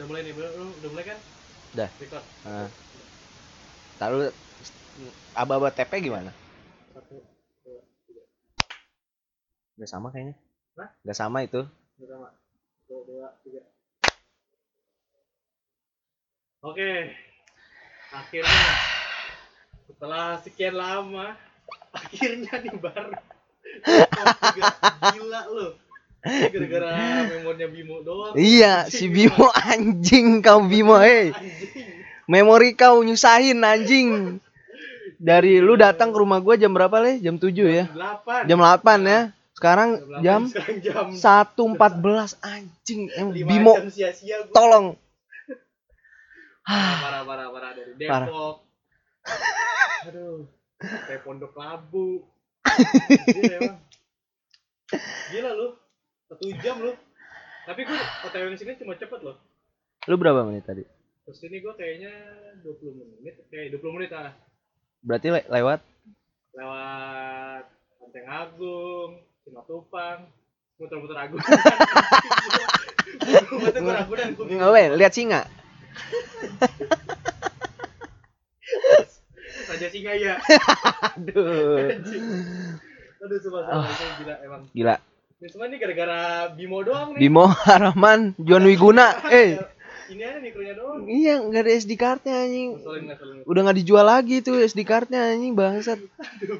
Udah mulai nih, bro. Udah mulai kan? Udah. Record. Nah. Taruh aba-aba TP gimana? Satu, dua, tiga. Gak sama kayaknya. Hah? Gak sama itu. Pertama. Satu, dua, tiga. Oke. Akhirnya setelah sekian lama akhirnya nih baru gila lu Ini gara-gara memorinya Bimo doang Iya, si Bimo anjing kau Bimo, hei. anjing Memori kau nyusahin anjing. Dari lu datang ke rumah gua jam berapa, Le? Jam 7 ya. 8 Jam 8 ya. Sekarang jam jam 1.14 anjing. Em, 5 Bimo, jam sia-sia gua tolong. parah parah parah dari Parah. Depok aduh sampai Pondok Labu gila lu satu jam lu tapi gue otw sini cuma cepet loh Lu berapa menit tadi? terus ini gue kayaknya 20 menit kayak 20 menit ah Berarti le- lewat lewat Lenteng Agung Simatupang muter-muter Agung muter-muter Ragunan gue Nggak, weh, lihat singa. Raja Singa ya Aduh. Aduh sumpah Ah. sumpah gila emang Gila. Ini semua ini gara-gara Bimo doang nih Bimo Haraman, John Wiguna. Eh, ini aja mikronya doang iya nggak ada SD cardnya anjing. Ngeselin, ngeselin. Udah nggak dijual lagi tuh SD cardnya anjing bangsat.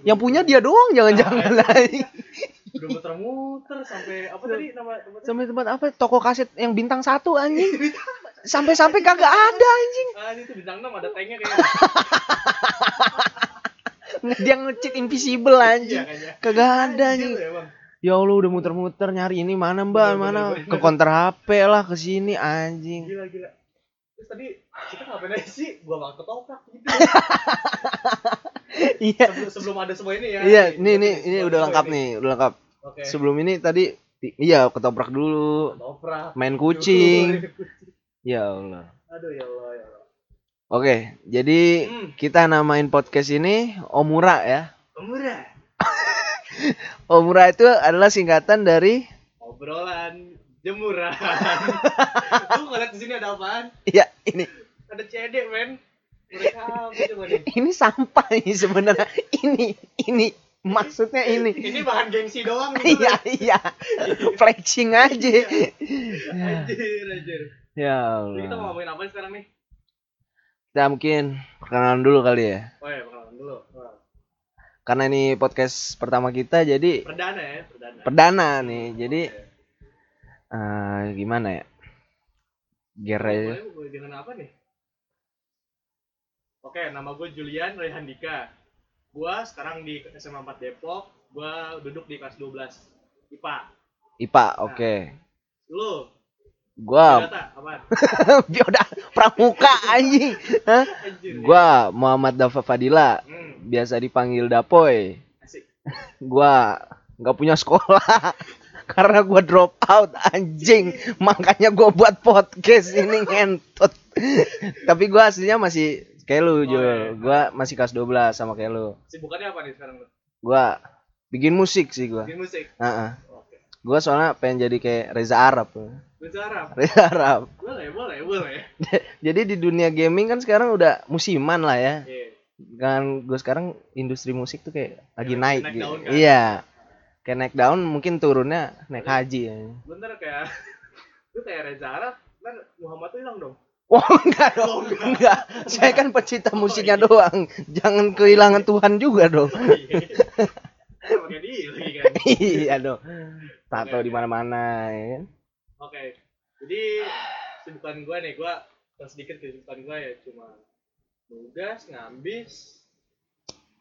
Yang punya dia doang jangan-jangan anjing. udah muter-muter sampai apa tadi nama tempatnya Sampai tempat apa? Toko kaset yang bintang satu anjing. Sampai-sampai kagak ada anjing. ah ini tuh bintang 6 ada tanknya kayaknya Dia nge-cheat invisible iya anjing. kayaknya Kagak ada anjing. Ya Allah udah muter-muter nyari ini mana mbak Bener, mana bener, bener. ke counter HP lah ke sini anjing. gila gila terus tadi kita ngapain aja sih gua malah ketoprak gitu Iya. sebelum, sebelum ada semua ini ya Iya, ini ini ini udah lengkap ini. nih, udah lengkap. oke Sebelum ini tadi iya ketoprak dulu, ketoprak main kucing. Ya Allah. aduh ya Allah ya Allah Oke, jadi Hmm. kita namain podcast ini Omura ya. murah Omura itu adalah singkatan dari obrolan jemuran lu ngeliat di sini ada apaan ya ini ada cedek men mereka apa coba nih ini sampah ini sebenarnya. Ini ini maksudnya ini. ini bahan gengsi doang nih Iya iya. Flexing aja. anjir anjir Ya jadi kita mau Allah. ngomongin apa sekarang nih Kita mungkin perkenalan dulu kali ya. oh ya perkenalan dulu Karena ini podcast pertama kita jadi perdana ya perdana perdana nih. Jadi Oke. eh gimana ya? Ger aja. Boleh gue dengan apa nih oke nama gue Julian Rehandika gue sekarang di SMA 4 Depok gue duduk di kelas 12 IPA IPA, oke. lu Gua bioda pramuka anjing. Hah? Gua Muhammad Dafa Fadila, hmm, biasa dipanggil Dapoy. asik Gua nggak punya sekolah karena gua drop out anjing. Makanya gua buat podcast ini ngentot. Tapi gua aslinya masih kayak lu, Jul. iya. Gua masih kelas 12 sama kayak lu. sibukannya apa nih sekarang lu Gua bikin musik sih gua. bikin musik Heeh. oke Gua soalnya pengen jadi kayak Reza Arab. Bahasa Arab Reza Arab. boleh boleh boleh Jadi di dunia gaming kan sekarang udah musiman lah ya. Iya. Kan gue sekarang industri musik tuh kayak lagi Kayak naik, naik gitu. daun kan? Iya. Kayak naik daun mungkin turunnya naik haji ya. bentar kayak lu kayak Reza Arab kan Muhammad tuh hilang dong Wah enggak dong, Oh, enggak. enggak. Saya kan pecinta musiknya iya. doang. Jangan kehilangan Tuhan juga dong. Iya. dia lagi kan iya dong. Tato di oke. mana-mana ya kan. Oke, jadi kesibukan gue nih, gue yang sedikit kesibukan gue ya cuma nugas, ngambis,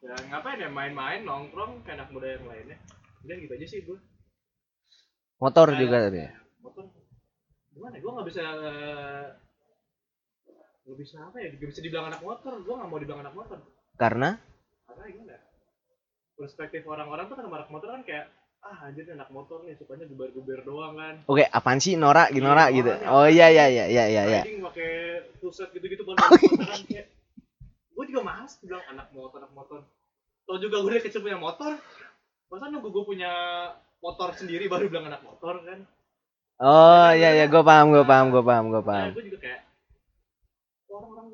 ya ngapain ya main-main, nongkrong kayak anak muda yang lainnya. Udah gitu aja sih gue. Motor Kayak- juga tadi. ya? Motor, gimana? Gue nggak bisa eh, nggak bisa apa ya? Gak bisa dibilang anak motor. Gue nggak mau dibilang anak motor. Karena Karena gimana? Perspektif orang-orang tuh kan anak motor kan kayak ah anjir anak motor nih sukanya geber-geber doang kan. oke apaan sih Nora, Iya, Nora gitu. Oh iya iya iya iya iya. iya. riding pakai pusat gitu-gitu baru motoran kayak gue juga males bilang anak motor anak motor tau juga gue dari kecil punya motor masa nunggu gue punya motor sendiri baru bilang anak motor kan Oh iya iya gue paham gue paham gue paham gue paham. gue juga kayak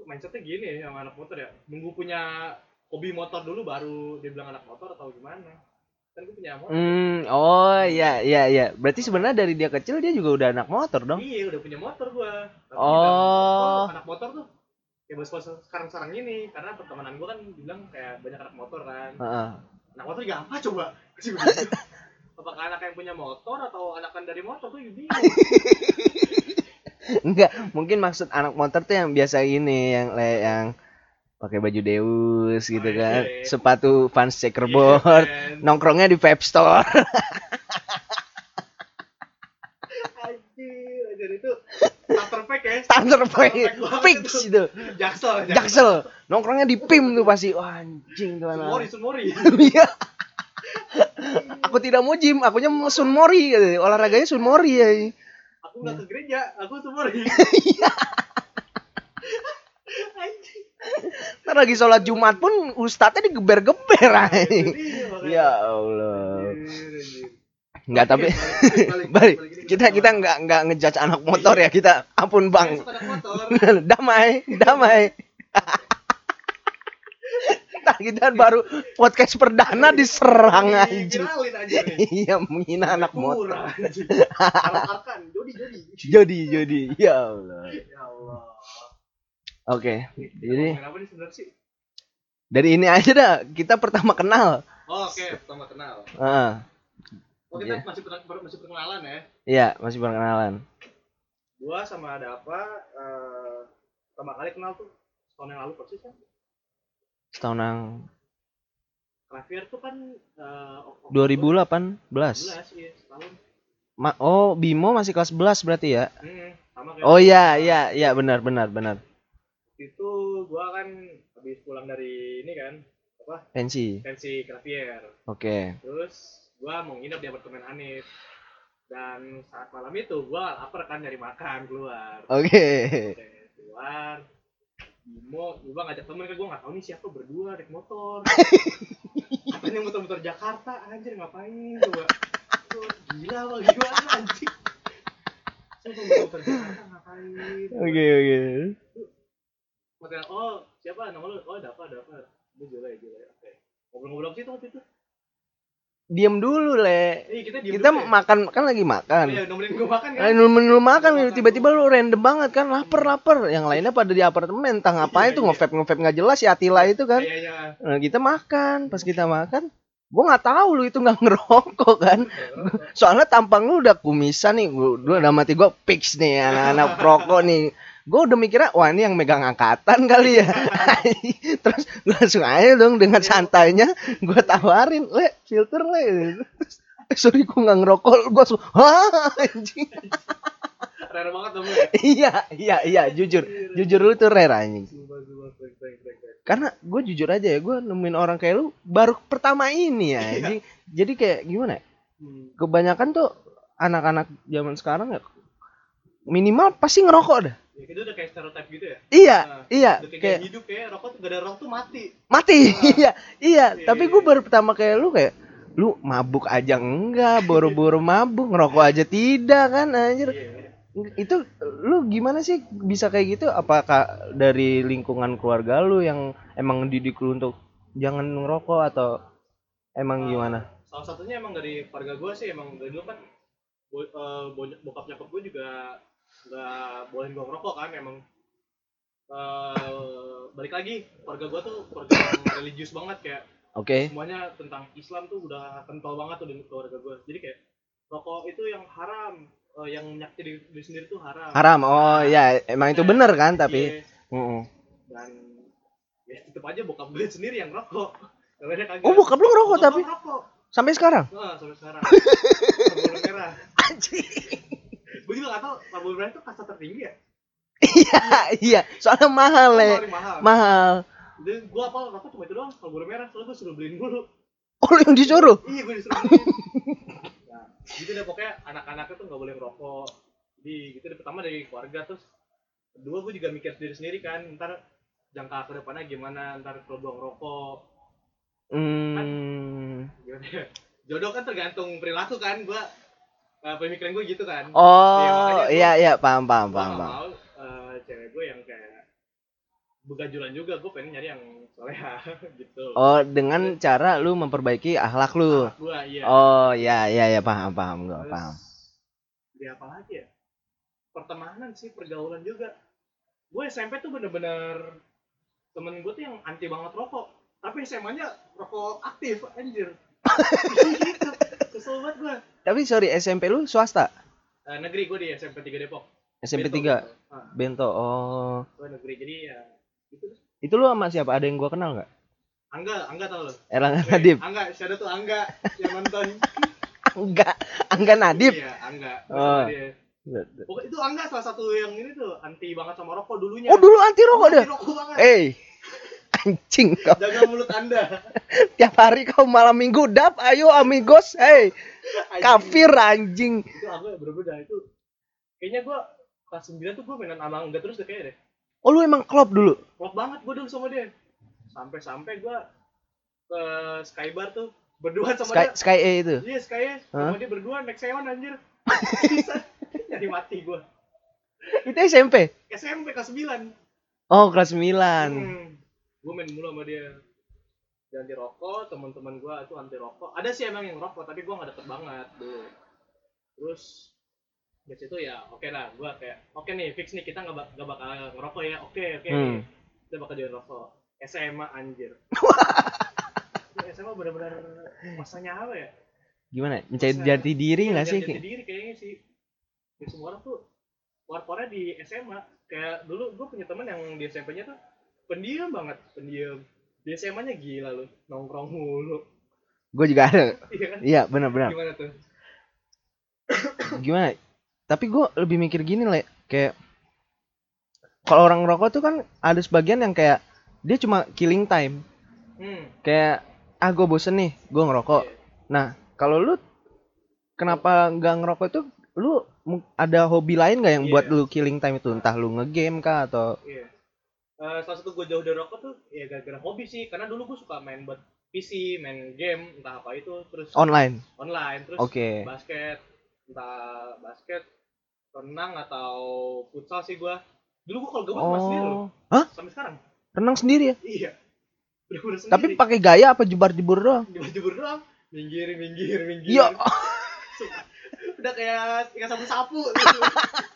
mindsetnya gini sama anak motor ya nunggu punya hobi motor dulu baru dia bilang anak motor atau gimana kan gue punya motor Hmm, oh iya iya iya. Berarti sebenarnya dari dia kecil dia juga udah anak motor dong. iya udah punya motor gua Tapi Oh. bilang, anak motor tuh ya bos bos sekarang sekarang ini karena pertemanan gua kan bilang kayak banyak anak motor kan Heeh. anak motor juga apa coba apakah anak yang punya motor atau anakan dari motor tuh bingung Enggak, mungkin maksud anak motor tuh yang biasa ini yang yang pakai baju Deus gitu Oh, iya, kan. iya. Sepatu Vans checkerboard, Iya, kan? nongkrongnya di vape store. anjir anjir itu starter pack ya Starter pack fix itu. jaksel Jaksel, nongkrongnya di PIM tuh pasti. Wah, anjing tuh Sumori anak. Sumori Iya. Aku tidak mau gym, akunya mau sunmori gitu. Olahraganya sunmori ya. aku nggak ke gereja aku Sumori Iya. anjing Ntar lagi sholat Jumat pun ustadznya digeber-geber. Jadi, makanya- Ya Allah. Enggak tapi Balik, balik balik, balik. kita kita enggak enggak ngejudge anak motor ya kita ampun bang. damai damai. Ntar kita baru podcast perdana diserang aja iya menghina anak motor. jodi jodi. Jadi jadi ya Allah oke jadi kenapa nih sebenarnya sih? Dari ini aja dah kita pertama kenal. Oh, oke pertama kenal. Heeh. oh kita Iya. masih per- masih perkenalan ya? Iya masih perkenalan. Gua sama ada apa eh pertama kali kenal tuh tahun yang lalu persis kan? Setahun yang Xavier tuh kan eh, Oktober. 2018 11 iya setahun. Ma- oh Bimo masih kelas 11 berarti ya? Hmm, sama kayak oh iya iya iya benar benar benar itu gua kan habis pulang dari ini kan apa? Pensi. Pensi Xavier oke. Terus gua mau nginep di apartemen Hanif. Dan saat malam itu gua lapar kan nyari makan keluar. Oke. Oke, keluar. Bimo, gua ngajak temen kan gua nggak tahu nih siapa berdua naik motor. Katanya motor-motor Jakarta? Anjir ngapain Gua, gila apa gimana anjing. Motor Jakarta? Ngapain? Oke oke Makanya, oh siapa? Nama lu? Oh Dapa, Dapa Gue juga ya, juga ya, oke. Ngobrol-ngobrol sih tuh waktu itu? diam dulu le. Eh kita diem kita dulu ya? makan kan lagi Oh, makan. Iya, nomerin gue makan kan? Eh, lu lu makan Makan tiba-tiba lu random banget kan? Lapar lapar. Yang lainnya pada di apartemen. Entah ngapain Iya, tuh iya. ngevape ngevape nggak jelas. Si Atila itu kan? Iya, iya. Nah, kita makan. Pas kita makan gua nggak tahu lu itu nggak ngerokok kan? Soalnya tampang lu udah kumisan nih. Gua, gua udah mati gua fix nih anak-anak perokok nih gua udah mikirnya wah ini yang megang angkatan kali ya. Terus gua langsung aja dong dengan santainya gua tawarin le filter le. "Eh, sorry gua nggak ngerokok. Gua langsung hah anjing. Rare banget dong ya? iya iya iya jujur. Jujur lu tuh rare anjing. Karena gue jujur aja ya gue nemuin orang kayak lu baru pertama ini ya anjing. jadi kayak gimana ya? Hmm. kebanyakan tuh anak-anak zaman sekarang ya minimal pasti ngerokok dah Ya, itu udah kayak stereotype gitu ya? iya Nah, iya Udah kayak, kayak hidup kayak rokok tuh gak ada rokok tuh mati mati Ah. iya iya Iya, tapi iya, gue iya. baru pertama kayak lu kayak lu mabuk aja enggak boro-boro mabuk ngerokok aja tidak kan anjir Iya. itu lu gimana sih bisa kayak gitu apakah dari lingkungan keluarga lu yang emang didik lu untuk jangan ngerokok atau emang Ah. gimana Salah satunya emang dari keluarga gue sih emang dari dulu kan bo, bo- bokap nyokap gue juga nggak bolehin gue ngerokok kan emang. Eh balik lagi keluarga gue tuh keluarga yang religius banget kayak oke. semuanya tentang Islam tuh udah kental banget tuh di keluarga gue jadi kayak rokok itu yang haram eh, yang menyakiti diri, diri sendiri tuh haram. Haram. Oh ya emang itu bener kan tapi Iya. Mm-mm. dan ya tetep aja bokap gue sendiri yang rokok oh bokap lu ngerokok Bokap tapi? ngerokok. Sampai sekarang? Nah, sampai sekarang. Merah anjing gue juga gak tau merah itu kasta tertinggi ya? Iya iya. Soalnya mahal le. Paling mahal. Mahal. Jadi gue apa rokok cuma itu doang Marlboro merah. Soalnya gue suruh beliin dulu. Oh lu yang disuruh? Iya gue disuruh beliin. Nah gitu deh pokoknya anak-anaknya tuh gak boleh ngerokok. Jadi gitu deh. Pertama dari keluarga terus kedua gue juga mikir sendiri sendiri kan ntar jangka ke depannya gimana? Ntar kalau gue ngerokok. Hmm. gimana ya? Jodoh kan tergantung perilaku kan gue uh, pemikiran gue gitu kan. Oh gua- iya iya paham paham gue paham paham. mau eh, cewek gue yang kayak begajulan juga gue pengen nyari yang soleha gitu. Oh, dengan cara lu memperbaiki akhlak lu. gue iya. Oh, ya ya ya paham paham gua Terus, paham. dia apa lagi ya? Pertemanan sih pergaulan juga. Gue SMP tuh bener-bener temen gue tuh yang anti banget rokok. Tapi SMA nya rokok aktif anjir. Gitu kesel banget gue Tapi sorry, SMP lu swasta? Eh, negeri gue di SMP 3 Depok SMP Bento, 3 Bento. Ah, Bento. Oh. gue negeri jadi ya gitu deh. Itu lu sama siapa? Ada yang gua kenal nggak? Angga Angga tau lo Erlangga Nadib. Angga siapa tuh Angga yang nonton Angga, Angga Nadib. iya Angga Gua Oh. dia. Pokoknya itu Angga salah satu yang ini tuh anti banget sama rokok dulunya Oh, dulu anti rokok Anti dah. rokok banget Eh. Anjing kau. jaga mulut anda Tiap hari kau malam minggu dap, ayo amigos. Hey, Anjing. kafir anjing. itu aku berbeda itu kayaknya gua kelas 9 tuh gua mainan sama Angga terus deh kayaknya deh Oh, lu emang klop dulu. klop banget gua dulu sama dia sampai sampai gua ke Skybar tuh berdua sama Sky dia Sky A itu. iya Sky Hah? sama dia berdua naik sewan anjir jadi mati gua Itu SMP. SMP kelas 9 Oh, kelas 9. Hmm. Gue main mulu sama dia. Dia anti rokok, teman-teman gue itu anti rokok. Ada sih emang yang rokok, tapi gue gak deket banget dulu. Terus dari situ ya oke lah, gue kayak oke nih fix nih kita nggak bak- nggak bakal ngerokok ya. Oke oke Hmm. nih. kita bakal jadi rokok. SMA anjir. SMA benar-benar masanya apa ya? Gimana? Mencari jati diri Iya, nggak sih? jati diri kayaknya sih. Ya, semua orang tuh keluar-keluarnya di SMA. Kayak dulu gue punya teman yang di SMP-nya tuh pendiam banget, pendiam. Di SMA-nya gila lu, nongkrong mulu. Gue juga ada. Iya kan? Iya, benar-benar. Gimana tuh? Gimana? Tapi gue lebih mikir gini le, kayak kalau orang ngerokok tuh kan ada sebagian yang kayak dia cuma killing time. Hmm. Kayak ah gue bosen nih, gue ngerokok. iya. Nah, kalau lu kenapa nggak ngerokok itu lu ada hobi lain nggak yang Iya. buat lu killing time itu? Entah lu ngegame kah atau Iya. Eh, salah satu gue jauh dari rokok tuh ya gara-gara hobi sih. Karena dulu gue suka main buat PC, main game, entah apa itu. Terus online. online. Terus Oke. basket, entah basket, renang atau futsal sih gue. Dulu gue kalau gabut masih sendiri loh. Oh. Hah? Sampai sekarang. Renang sendiri ya? Iya. Bener-bener sendiri. Tapi pakai gaya apa jebur-jebur doang? jebur-jebur doang. Minggir, minggir, minggir. Ya, Sumpah. Udah kayak ikan sapu-sapu. gitu.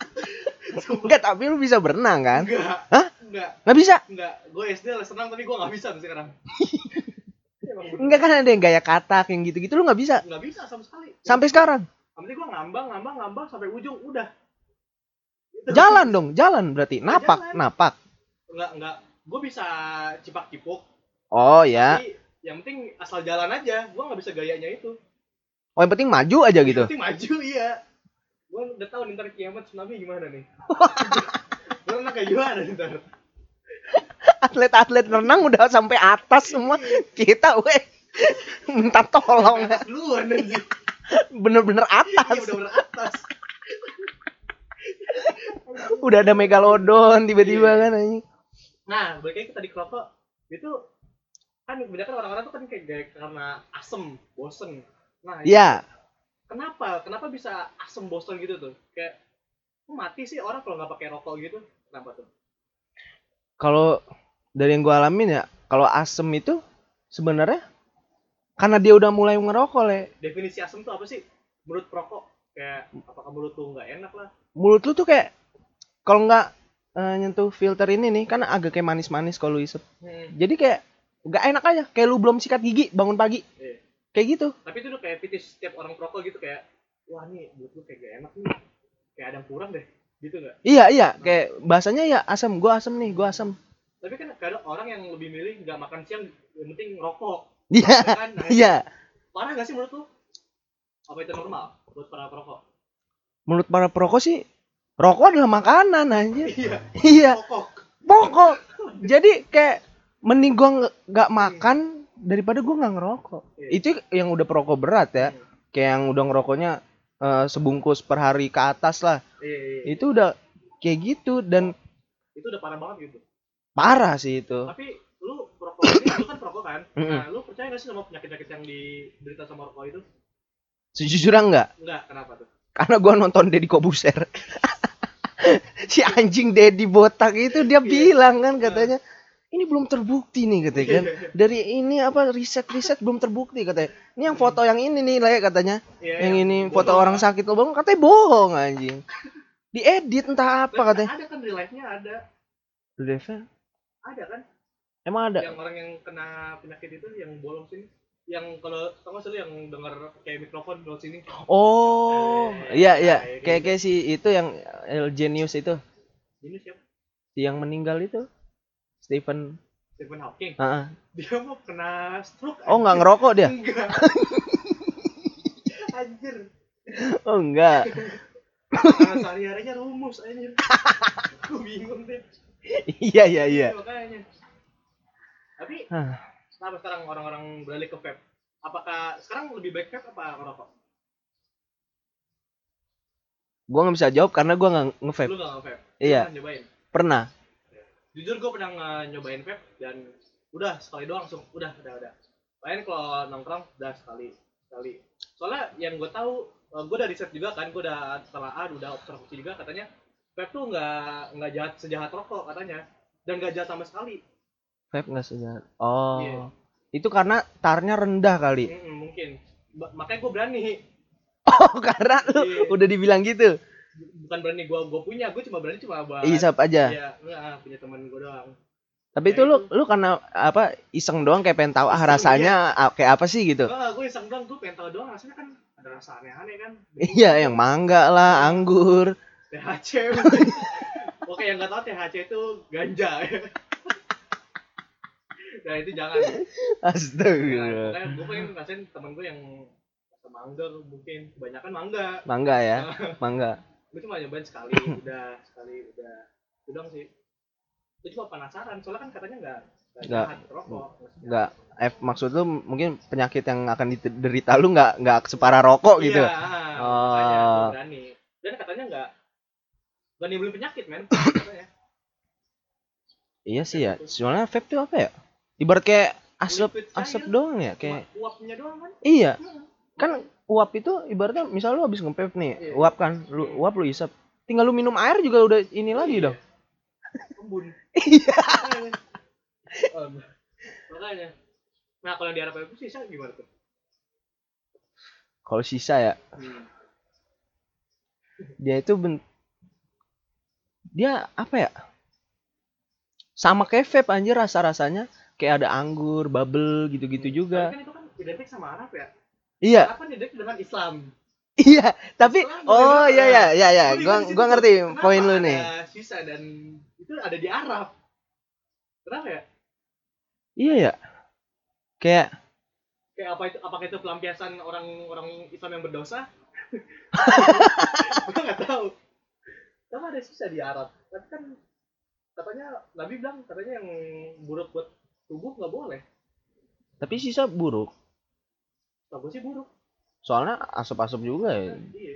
Enggak tapi lu bisa berenang kan? Enggak. Hah? Enggak. Nggak bisa? Enggak. Gue SD les renang tapi gue nggak bisa sampai sekarang. Enggak kan ada yang gaya katak yang gitu-gitu lu nggak bisa. Nggak bisa sama sekali. Sampai sekarang. Yang penting gue ngambang, ngambang, ngambang sampai ujung udah. Itu. Jalan dong, jalan berarti. Napak, jalan. napak. Enggak, enggak. Gue bisa cipak-cipuk. Oh ya. Tapi yang penting asal jalan aja. Gue nggak bisa gayanya itu. Oh yang penting maju aja gitu. Yang penting maju iya. Gue udah tahu nih, ntar kiamat tsunami gimana nih. Gue renang kayak gimana nih ntar. Atlet-atlet renang udah sampai atas semua. Kita weh minta tolong. Duluan. Bener-bener Iya atas. udah bener atas. Udah ada megalodon tiba-tiba Iya. kan anjing. Nah, balik lagi ke tadi kerokok itu kan kebanyakan orang-orang tuh kan kayak karena asem, bosen. Nah, Iya. Kenapa? Kenapa bisa asem bosen gitu tuh? Kayak mati sih orang kalau nggak pakai rokok gitu? Kenapa tuh? Kalau dari yang gua alamin ya, kalau asem itu sebenarnya karena dia udah mulai ngerokok le. Definisi asem tuh apa sih? Menurut perokok kayak apakah mulut tuh nggak enak lah? Mulut lu tuh kayak kalau nggak eh, nyentuh filter ini nih kan agak kayak manis-manis kalau lu isep. Hmm. Jadi kayak nggak enak aja, kayak lu belum sikat gigi bangun pagi. Iya. Kayak gitu. Tapi itu udah kayak fetish setiap orang perokok gitu kayak wah nih mulut lu kayak gak enak nih. Kayak ada yang kurang deh. Gitu nggak? Iya iya, kayak bahasanya ya asam, gua asam nih, gua asam. Tapi kan kadang orang yang lebih milih nggak makan siang yang penting rokok. Iya, Ya kan? Nah, iya. Parah gak sih menurut lu? Apa itu normal buat para perokok? Menurut para perokok sih rokok adalah makanan anjir. Iya, Iya, pokok. pokok. Jadi kayak mending gua nge- nggak makan daripada gua nggak ngerokok. Iya. Itu yang udah perokok berat ya. Hmm. Kayak yang udah ngerokoknya eh, sebungkus per hari ke atas lah. Iya, iya. Itu udah kayak gitu dan Itu udah parah banget gitu. parah sih itu. Tapi lu perokok ini, lu kan perokok kan? Nah, lu percaya gak sih sama penyakit-penyakit yang diderita sama rokok itu? Sejujurnya enggak, Enggak, kenapa tuh? karena gua nonton Deddy Kobuser. si anjing Deddy botak itu dia Iya. bilang kan katanya ini belum terbukti nih katanya kan? Dari ini apa riset riset belum terbukti katanya. Ini yang foto yang ini nih lah katanya. Iya, yang iya. ini foto orang sakit lubang katanya bohong anjing. Diedit entah apa katanya. ada kan di live nya ada. Devil ada kan? Emang ada? Yang orang yang kena penyakit itu yang bolong sini. Yang kalau tau gak sih yang denger kayak mikrofon di sini? Oh Eh, iya iya. kayak kayak gitu. kayak si itu yang El Genius itu. Ini siapa? Si yang meninggal itu Stephen. Stephen Hawking? Heeh. dia mau kena stroke oh nggak ngerokok dia? Enggak. Anjir. Oh enggak karena sehari harinya rumus anjir. Aku bingung deh. Iya iya iya. Makanya. Tapi kenapa sekarang orang-orang beralih ke vape? Apakah sekarang lebih baik vape apa ngerokok? Gua nggak bisa jawab karena gua nggak nge-vape. Lu nge-vape? Iya. Nyobain? Pernah jujur gue pernah nyobain vape dan udah sekali doang langsung. Udah udah udah. Lain kalau nongkrong udah sekali sekali. Soalnya yang gue tahu gue udah riset juga kan gue udah telah udah observasi juga katanya vape tuh nggak nggak jahat sejahat rokok katanya. Dan nggak jahat sama sekali. Vape nggak sejahat. Oh. Iya. itu karena tarnya rendah kali? Mm-mm, mungkin. Ba- makanya gue berani. Oh karena lu Iya. udah dibilang gitu bukan berani gue gue punya gue cuma berani cuma buat isap aja. Iya, enggak, punya teman gue doang. Tapi Ya itu lu itu. lu karena apa iseng doang kayak pengen tahu ah rasanya ah, kayak apa sih? gitu. Enggak, gue iseng doang gue pengen tahu doang rasanya kan ada rasa aneh-aneh kan? Iya yang mangga lah anggur. THC. Oke yang nggak tahu THC itu ganja. Nah itu jangan. Astaga. Makanya gue pengen ngerasain temen gue yang mangga mungkin. Kebanyakan mangga. Mangga ya? Mangga gue cuma nyobain sekali udah sekali udah. Doang sih. Gue cuma penasaran soalnya kan katanya nggak nggak Nggak. eh maksud lu mungkin penyakit yang akan diderita lu nggak nggak separah rokok gitu? iya, Oh. makanya gue berani. Dan katanya nggak nggak nimbulin penyakit men iya sih ya soalnya vape tuh apa ya? Ibarat kayak asap asap doang ya kayak uapnya doang kan? Iya. Hmm. kan uap itu ibaratnya misal lu habis nge nih Iya. uap kan lu Hmm. uap lu isap tinggal lu minum air juga udah ini lagi Iya. dong Kebun. iya. Makanya. Nah, kalau di Arab itu sisa gimana tuh? kalau sisa ya Hmm. dia itu ben dia apa ya sama kayak vape anjir rasa rasanya kayak ada anggur bubble gitu-gitu juga Tapi kan itu kan identik sama Arab ya. Iya Arab kan identik dengan Islam. iya tapi Islam oh iya iya iya iya gua gua ngerti kenapa poin lu ada nih Sisa dan itu ada di Arab. Kenapa ya? iya ya kayak Kayak apa itu? Apakah itu pelampiasan orang-orang Islam yang berdosa? Gua nggak tahu. Kenapa ada sisa di Arab? Tapi kan katanya Nabi bilang katanya yang buruk buat tubuh nggak boleh. tapi sisa buruk Gue sih buruk. soalnya asap-asap juga ya Iya.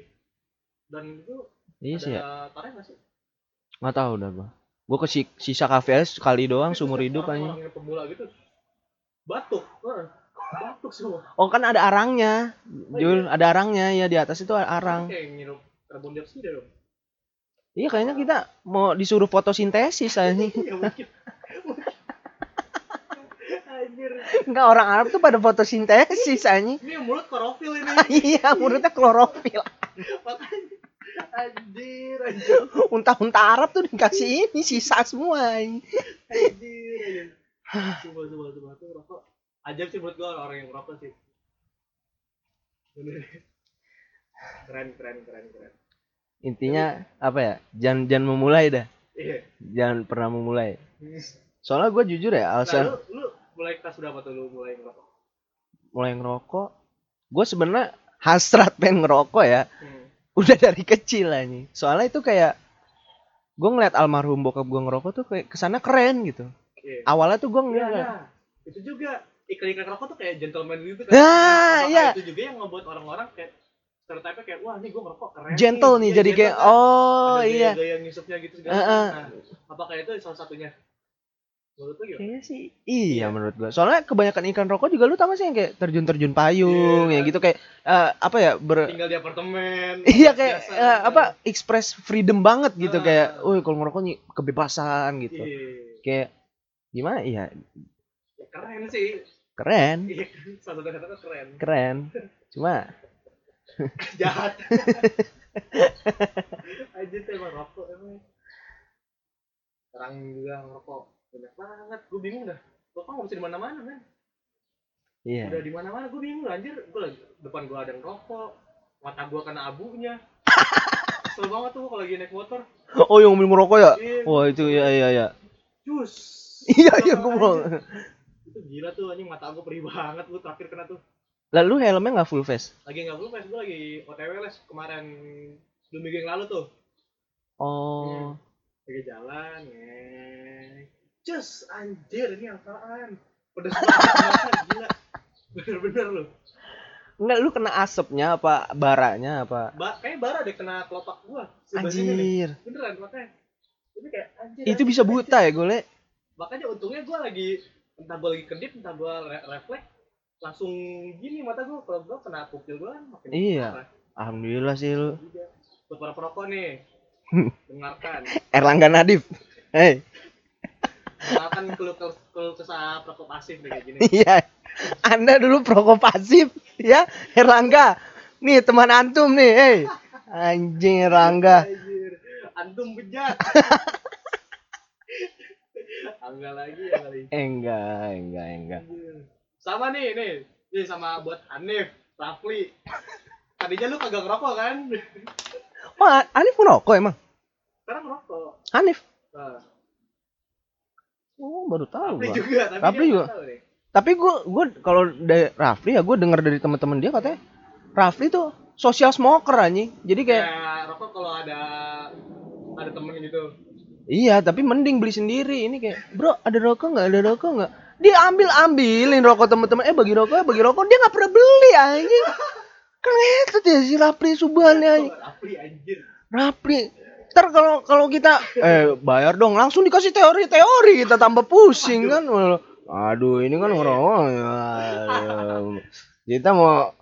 Dan itu iya sih ya tareh nggak sih? nggak tahu dah gua gua ke si- sisa kafe aja sekali doang Tapi seumur hidup aja yang pemula gitu batuk. Batuk semua. oh kan ada arangnya Oh, Jul iya. ada arangnya ya di atas itu arang Kayak ngirup karbon dioksida dong. iya kayaknya kita mau disuruh fotosintesis aja Iya mungkin. Anjir. Enggak orang Arab tuh pada fotosintesis anjing. Ini mulut klorofil ini. iya, mulutnya klorofil. Makanya. Anjir, anjir. Unta-unta Arab tuh dikasih ini sisa semua. Anjir, anjir. Coba, coba, coba. Tuh rokok. Ajab sih menurut gua orang yang rokok sih. Keren, keren, keren, keren. Intinya apa ya? Jangan jangan memulai dah. Iya. Jangan pernah memulai. Soalnya gue jujur ya, Nah, alasan lu, lu mulai kelas berapa tuh lu mulai ngerokok? mulai ngerokok, gue sebenarnya hasrat pengen ngerokok ya. Hmm. Udah dari kecil anjing. Soalnya itu kayak gue ngeliat almarhum bokap gue ngerokok tuh kayak ke sana keren gitu. Iya. Awalnya tuh gue ngeliat. nah, itu juga iklan-iklan rokok tuh kayak gentleman gitu kan. Nah, iya. Itu juga yang ngebuat orang-orang kayak stereotype kayak wah nih gue ngerokok keren. Gentle nih, Iya, jadi kayak kan. oh Ada iya. Gaya ngisupnya gitu segala Heeh. macam. Nah, apakah itu salah satunya? Menurut lu? Kayaknya sih iya menurut gua. Soalnya kebanyakan ikan rokok juga lu tau gak sih yang kayak terjun-terjun payung Iya. yang gitu kayak eh, apa ya ber Tinggal di apartemen. Iya kayak biasa, eh, kan. apa express freedom banget gitu Ah. kayak, "Woi, kalau ngerokok nih kebebasan gitu." Iya. Kayak gimana iya ya keren sih keren iya satu kata keren keren cuma jahat aja tuh emang rokok emang sekarang juga ngerokok banyak banget. Gue bingung dah. Rokok nggak bisa di mana mana kan iya. Udah di mana mana gue bingung anjir. Gue lagi depan gue ada yang rokok. Mata gue kena abunya. Kesel banget tuh kalau lagi naik motor. Oh yang mobil merokok ya? Iya. wah itu ya iya iya jus. Iya iya gue mau. Itu gila tuh anjing. Mata gue perih banget gue terakhir kena tuh. Lalu helmnya nggak full face? Lagi nggak belum les gue lagi otw les kemarin. Dua minggu yang lalu tuh. Oh. Lagi jalan cus anjir ini apaan? Pedes banget gila. Bener-bener loh enggak lu kena asapnya apa baranya apa? Ba kayak bara deh kena kelopak gua nih anjir. Beneran makanya. Ini kayak anjir itu anjir, bisa anjir. buta ya gole makanya untungnya gua lagi entah gua lagi kedip entah gua re refleks langsung gini mata gua. Kalau gua kena pupil gua makin Iya. parah. Alhamdulillah sih lu. Buat para perokok nih. Dengarkan. Erlangga Nadif. Hei dengarkan keluh keluh kesah kayak gini. Iya. Anda dulu perokok pasif ya? Erlangga nih teman antum nih hei. Anjing Erlangga antum bejat. Angga lagi ya kali enggak enggak enggak. Sama nih nih. Nih sama buat Hanif Rafli. Tadinya lu kagak ngerokok kan? Oh Hanif merokok emang? Sekarang ngerokok. Hanif? Nah, oh baru tahu Rafli gua juga tapi Rafli dia juga. tahu nih. tapi gua gua kalau dari Rafli ya gua dengar dari teman-teman dia katanya Rafli tuh social smoker anjing jadi kayak kayak rokok kalau ada ada temen gitu Iya, tapi mending beli sendiri. Ini kayak, bro, ada rokok nggak? Ada rokok nggak? Dia ambil ambilin rokok teman-teman. Eh bagi rokok, eh, bagi rokok. Dia nggak pernah beli anjing. Kan ngetet ya si Rapli Subhan ya. Rafli anjir Rapli. Ntar kalau kalau kita eh bayar dong, langsung dikasih teori-teori kita tambah pusing kan. Aduh, ini kan ngerokok. Aduh. Kita mau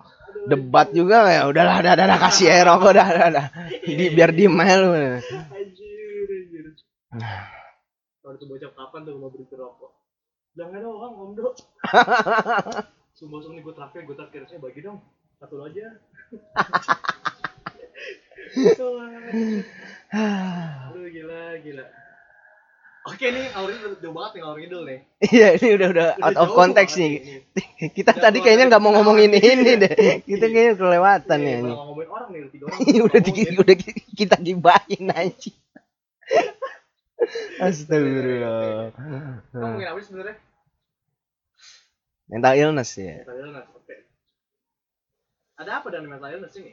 debat juga. Ya udahlah dah dah, dah, kasih air rokok dah dah, dah. Di, biar diem aja lu. Anjir anjir. Kalau itu bocah kapan tuh mau rokok? Jangan dong om do sumpah sumpah nih gue terakhir gue terakhir. Saya bagi dong. Satu aja Aduh gila gila Oke nih udah jauh banget nih Auri Idul nih Iya ini udah udah out of context nih. Kita Udah tadi kayaknya nggak mau ngomongin ini. ini deh. Kita kayaknya kelewatan Iya, ya ini. ngomongin orang nih tiga orang udah udah kita gibahin aja. Astagfirullah. Kita ngomongin apa sih sebenarnya Mental illness ya. mental illness oke ada apa dengan mental illness ini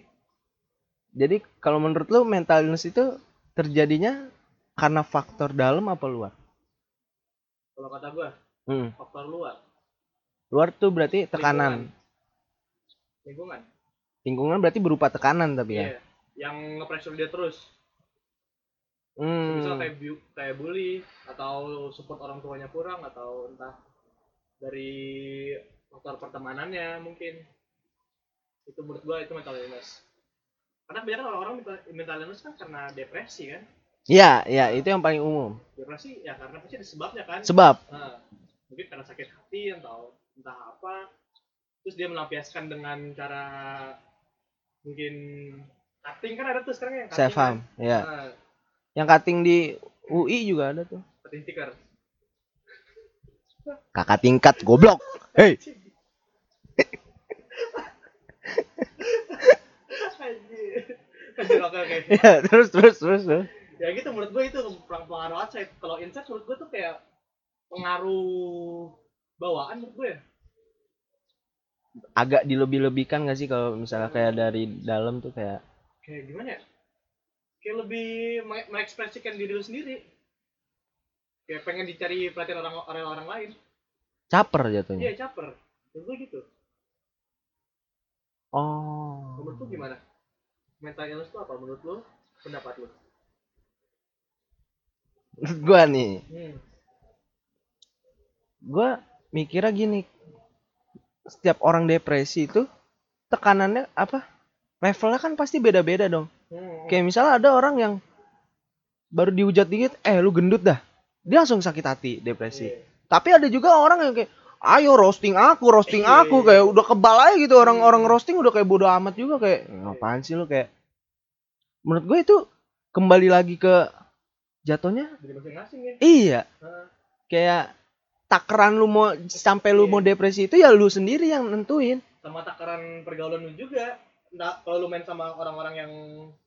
Jadi kalau menurut lu mental illness itu terjadinya karena faktor dalam apa luar? kalau kata gue Hmm. faktor luar Luar tuh berarti tekanan. lingkungan Lingkungan berarti berupa tekanan tapi ya. iya yang nge-pressure dia terus Hmm. misal kayak bu- kayak bully atau support orang tuanya kurang atau entah dari faktor pertemanannya mungkin itu menurut gua itu mental illness karena kebanyakan orang-orang mental- illness kan karena depresi kan Iya, iya itu yang paling umum. depresi ya karena pasti ada sebabnya kan Sebab Nah, mungkin karena sakit hati atau entah apa terus dia melampiaskan dengan cara mungkin cutting kan ada tuh sekarang yang saya cutting paham, kan? ya. Nah, Yang cutting di UI juga ada tuh. cutting stiker Kakak tingkat goblok. Hei. Anjir. Anjir, oke oke. Ya, terus terus terus. terus. Ya gitu menurut gue itu pengaruh outside. Kalau inside menurut gue tuh kayak pengaruh bawaan menurut gue ya. Agak dilebih-lebihkan gak sih kalau misalnya kayak dari dalam tuh kayak Kayak gimana ya? Kayak lebih me- mengekspresikan diri lu sendiri. Kayak pengen dicari perhatian orang orang orang lain. caper jatuhnya. Iya caper. Menurut gue gitu. Oh. Menurut lu gimana? Mental illness itu apa menurut lu? Pendapat? Menurut gua nih, Hmm. gua mikirnya gini. Setiap orang depresi itu tekanannya apa? Levelnya kan pasti beda-beda dong. Hmm. Kayak misalnya ada orang yang baru dihujat dikit, eh lu gendut dah. Dia langsung sakit hati, depresi. Iya. tapi ada juga orang yang kayak ayo roasting aku roasting Iya, aku. iya, kayak iya. udah kebal aja gitu orang-orang roasting udah kayak bodo amat juga kayak ngapain sih lu? Kayak menurut gue itu kembali lagi ke jatuhnya masing-masing ya. iya. Nah, kayak takaran lu mau sampai lu mau depresi itu ya lu sendiri yang nentuin. Sama takaran pergaulan lu juga. Nah, kalau lu main sama orang-orang yang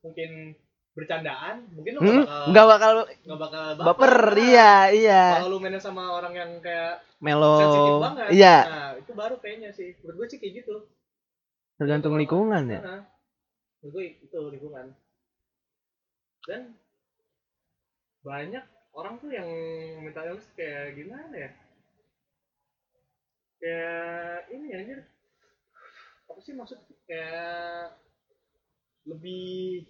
mungkin bercandaan, mungkin lu hmm? nggak bakal nggak bakal nggak bakal baper Nah, iya iya Kalau lu mainnya sama orang yang kayak melo sensitif banget, iya nah itu baru kayaknya sih. Menurut gue sih kayak gitu. tergantung lingkungan ya Nah, menurut gue itu lingkungan. Dan banyak orang tuh yang mental illness kayak gimana ya? Kayak ini anjir. Apa sih maksud kayak lebih